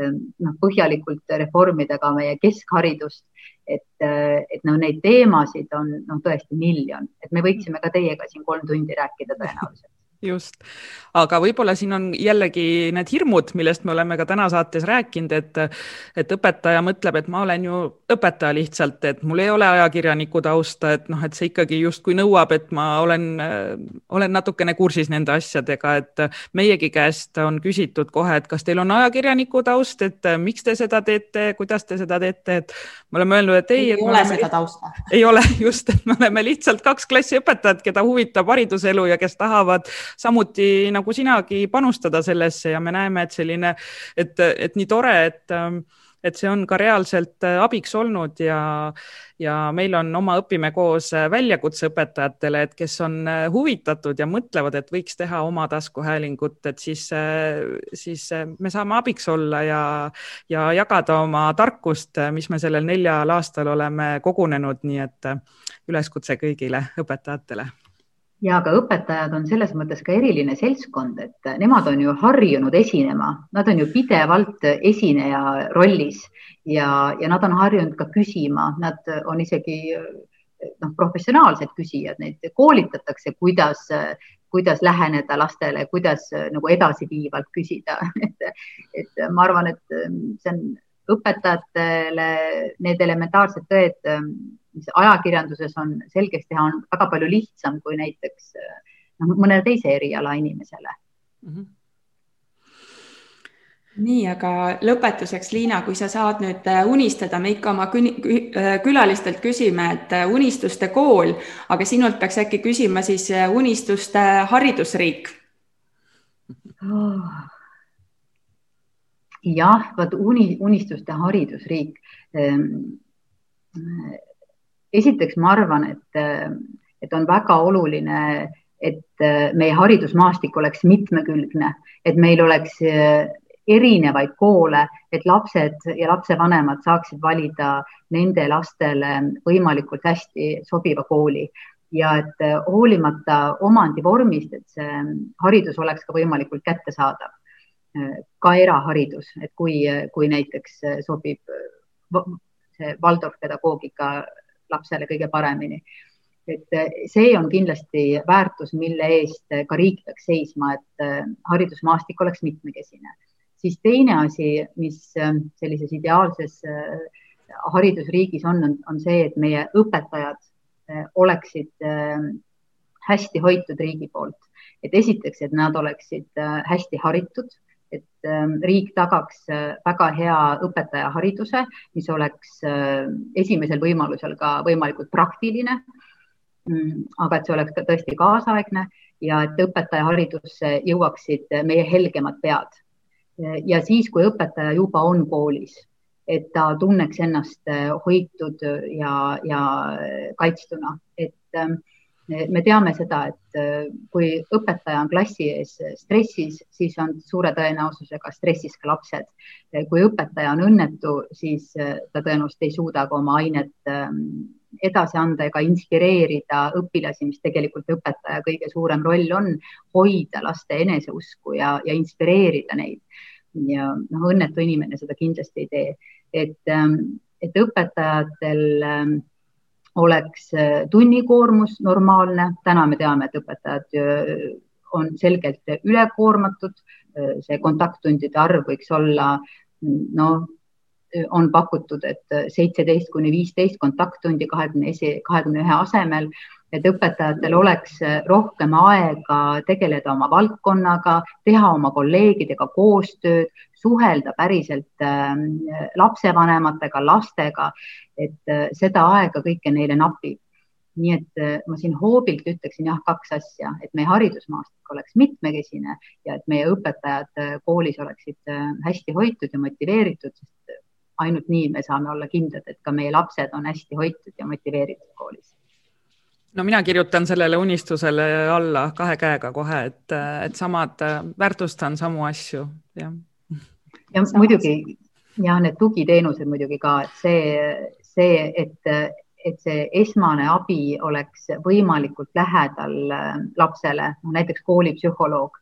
noh, põhjalikult reformida ka meie keskharidust et, et no neid teemasid on noh, tõesti miljon, et me võiksime ka teiega siin kolm tundi rääkida tõenäoliselt just, aga võib-olla siin on jällegi need hirmud, millest me oleme ka täna saates rääkinud, et, et õpetaja mõtleb, et ma olen ju õpetaja lihtsalt, et mul ei ole ajakirjaniku tausta, et noh, et see ikkagi justkui nõuab, et ma olen, olen natukene kursis nende asjadega, et meiegi käest on küsitud kohe, et kas teil on ajakirjaniku taust, et miks te seda teete, kuidas te seda teete, et me oleme öelnud, et ei. ei ole oleme, seda tausta. ei ole just, et me oleme lihtsalt kaks klassiõpetajat, keda huvitab hariduselu ja kes tahavad samuti nagu sinagi panustada sellesse ja me näeme, et selline, et, et nii tore, et et see on ka reaalselt abiks olnud ja, ja meil on oma Õpime koos väljakutse õpetajatele, et kes on huvitatud ja mõtlevad, et võiks teha oma taskuhäälingut, et siis, siis me saame abiks olla ja, ja jagada oma tarkust, mis me sellel neljal aastal oleme kogunenud, nii et üleskutse kõigile õpetajatele ja ka õpetajad on selles mõttes ka eriline seltskond, et nemad on ju harjunud esinema, nad on ju pidevalt esineja rollis ja, ja nad on harjunud ka küsima, nad on isegi noh, professionaalsed küsijad, neid koolitatakse, kuidas, kuidas läheneda lastele, kuidas nagu edasiviivalt küsida. Et, et ma arvan, et see on õpetajatele need elementaarsed tõed mis ajakirjanduses on selgeks teha, on väga palju lihtsam kui näiteks noh, mõnele teise eriala inimesele mm. -hmm nii, aga lõpetuseks, Liina, kui sa saad nüüd äh, unistada, me ikka oma äh, külalistelt küsime, et unistuste kool, aga sinult peaks äkki küsima siis unistuste haridusriik oh.? jah, vot uni, unistuste haridusriik ehm, esiteks ma arvan, et, et on väga oluline, et meie haridusmaastik oleks mitmekülgne, et meil oleks erinevaid koole, et lapsed ja lapsevanemad saaksid valida nende lastele võimalikult hästi sobiva kooli ja et hoolimata omandivormist, et see haridus oleks ka võimalikult kättesaadav. ka eraharidus, et kui, kui näiteks sobib see Waldorf pedagoogika lapsele kõige paremini. et eh, see on kindlasti väärtus, mille eest ka riik peaks seisma, et eh, haridusmaastik oleks mitmekesine. siis teine asi, mis eh, sellises ideaalses haridusriigis on, on, on see, et meie õpetajad oleksid hästi hoitud riigi poolt. et esiteks, et nad oleksid hästi haritud et ähm, riik tagaks äh, väga hea õpetajahariduse, mis oleks äh, esimesel võimalusel ka võimalikult praktiline. Mm, aga et see oleks ka tõesti kaasaegne ja et õpetajaharidusse jõuaksid meie helgemad pead. ja siis, kui õpetaja juba on koolis, et ta tunneks ennast äh, hoitud ja, ja kaitstuna, et ähm, me teame seda, et kui õpetaja on klassi ees stressis, siis on suure tõenäosusega stressis ka lapsed. kui õpetaja on õnnetu, siis ta tõenäoliselt ei suuda ka oma ainet edasi anda ega inspireerida õpilasi, mis tegelikult õpetaja kõige suurem roll on, hoida laste eneseusku ja, ja inspireerida neid. ja noh, õnnetu inimene seda kindlasti ei tee, et, ähm, et õpetajatel ähm, oleks äh, tunnikoormus normaalne, täna me teame, et õpetajad äh, on selgelt ülekoormatud, äh, see kontakttundide arv võiks olla noh, on pakutud, et seitseteist kuni viisteist kontakttundi kahekümne esi, kahekümne ühe asemel, et õpetajatel oleks rohkem aega tegeleda oma valdkonnaga, teha oma kolleegidega koostööd, suhelda päriselt äh, lapsevanematega, lastega, et äh, seda aega kõike neile napib nii et äh, ma siin hoobilt ütleksin jah, kaks asja, et meie haridusmaastik oleks mitmekesine ja et meie õpetajad koolis oleksid hästi hoitud ja motiveeritud, sest ainult nii me saame olla kindlad, et ka meie lapsed on hästi hoitud ja motiveeritud koolis no mina kirjutan sellele unistusele alla kahe käega kohe, et, et samad, väärtustan samu asju, jah. Ja muidugi ja need tugiteenused muidugi ka, et see, see, et, et see esmane abi oleks võimalikult lähedal lapsele, no näiteks koolipsühholoog,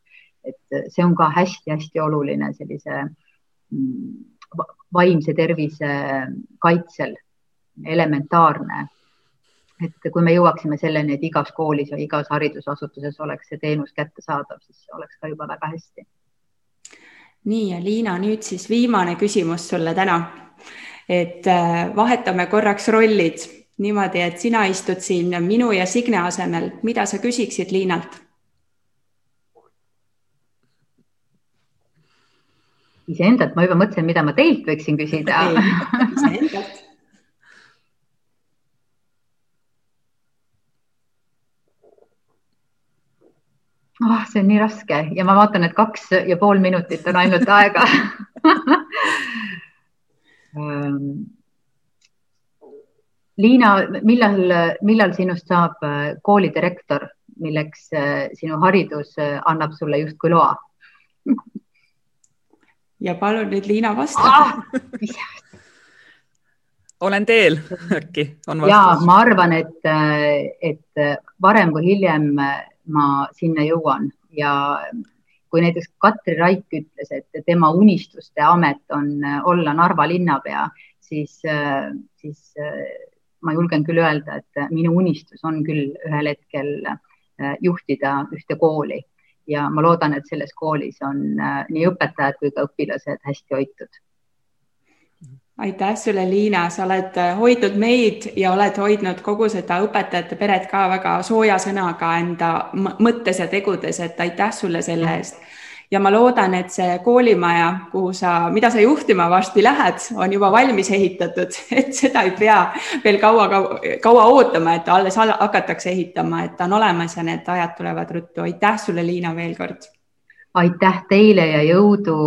et see on ka hästi-hästi oluline sellise mm, vaimse tervise kaitsel elementaarne. et kui me jõuaksime selleni, et igas koolis ja igas haridusasutuses oleks see teenus kättesaadav, siis oleks ka juba väga hästi. Nii ja Liina, nüüd siis viimane küsimus sulle täna. et äh, vahetame korraks rollid niimoodi, et sina istud siin minu ja Signe asemel, mida sa küsiksid Liinalt iseendalt, ma juba mõtlesin, mida ma teilt võiksin küsida. iseendalt oh,. see on nii raske ja ma vaatan, et kaks ja pool minutit on ainult aega ehm, Liina, millal, millal sinust saab äh, koolidirektor, milleks äh, sinu haridus äh, annab sulle justkui loa ja palun nüüd Liina vasta ah! olen teel äkki on vastus? ja ma arvan, et, et varem või hiljem ma sinna jõuan ja kui näiteks Katri Raik ütles, et tema unistuste amet on olla Narva linnapea, siis, siis ma julgen küll öelda, et minu unistus on küll ühel hetkel juhtida ühte kooli ja ma loodan, et selles koolis on äh, nii õpetajad kui ka õpilased hästi hoitud. Aitäh sulle, Liina, sa oled äh, hoidnud meid ja oled hoidnud kogu seda õpetajate peret ka väga sooja sõnaga enda mõttes ja tegudes, et aitäh sulle selle eest. Ja ma loodan, et see koolimaja, kuhu sa, mida sa juhtima varsti lähed, on juba valmis ehitatud, et seda ei pea veel kaua, kaua ootama, et alles hakatakse ehitama, et ta on olemas ja need ajad tulevad ruttu. aitäh sulle, Liina, veel kord aitäh teile ja jõudu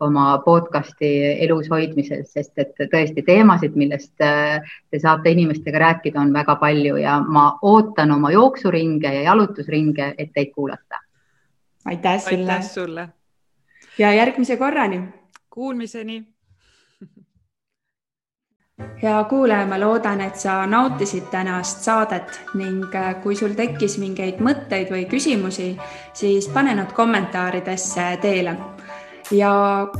oma podcasti elus hoidmisel, sest et tõesti teemasid, millest äh, te saate inimestega rääkida, on väga palju ja ma ootan oma jooksuringe ja jalutusringe, et teid kuulata aitäh sulle. aitäh sulle. ja järgmise korrani. Kuulmiseni hea kuulaja, ma loodan, et sa nautisid tänast saadet ning äh, kui sul tekkis mingeid mõtteid või küsimusi, siis pane nad kommentaaridesse teele. ja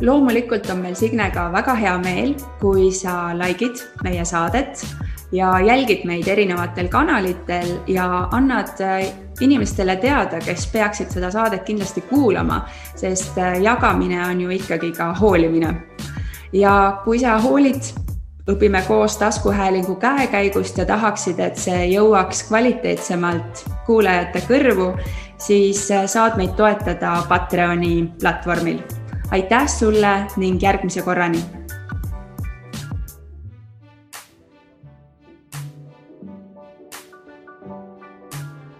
loomulikult on meil Signega väga hea meel, kui sa likeid meie saadet ja jälgid meid erinevatel kanalitel ja annad äh, inimestele teada, kes peaksid seda saadet kindlasti kuulama, sest äh, jagamine on ju ikkagi ka hoolimine. ja kui sa hoolid, õpime koos taskuhäälingu käekäigust ja tahaksid, et see jõuaks kvaliteetsemalt kuulajate kõrvu, siis äh, saad meid toetada Patreoni platvormil. aitäh sulle ning järgmise korrani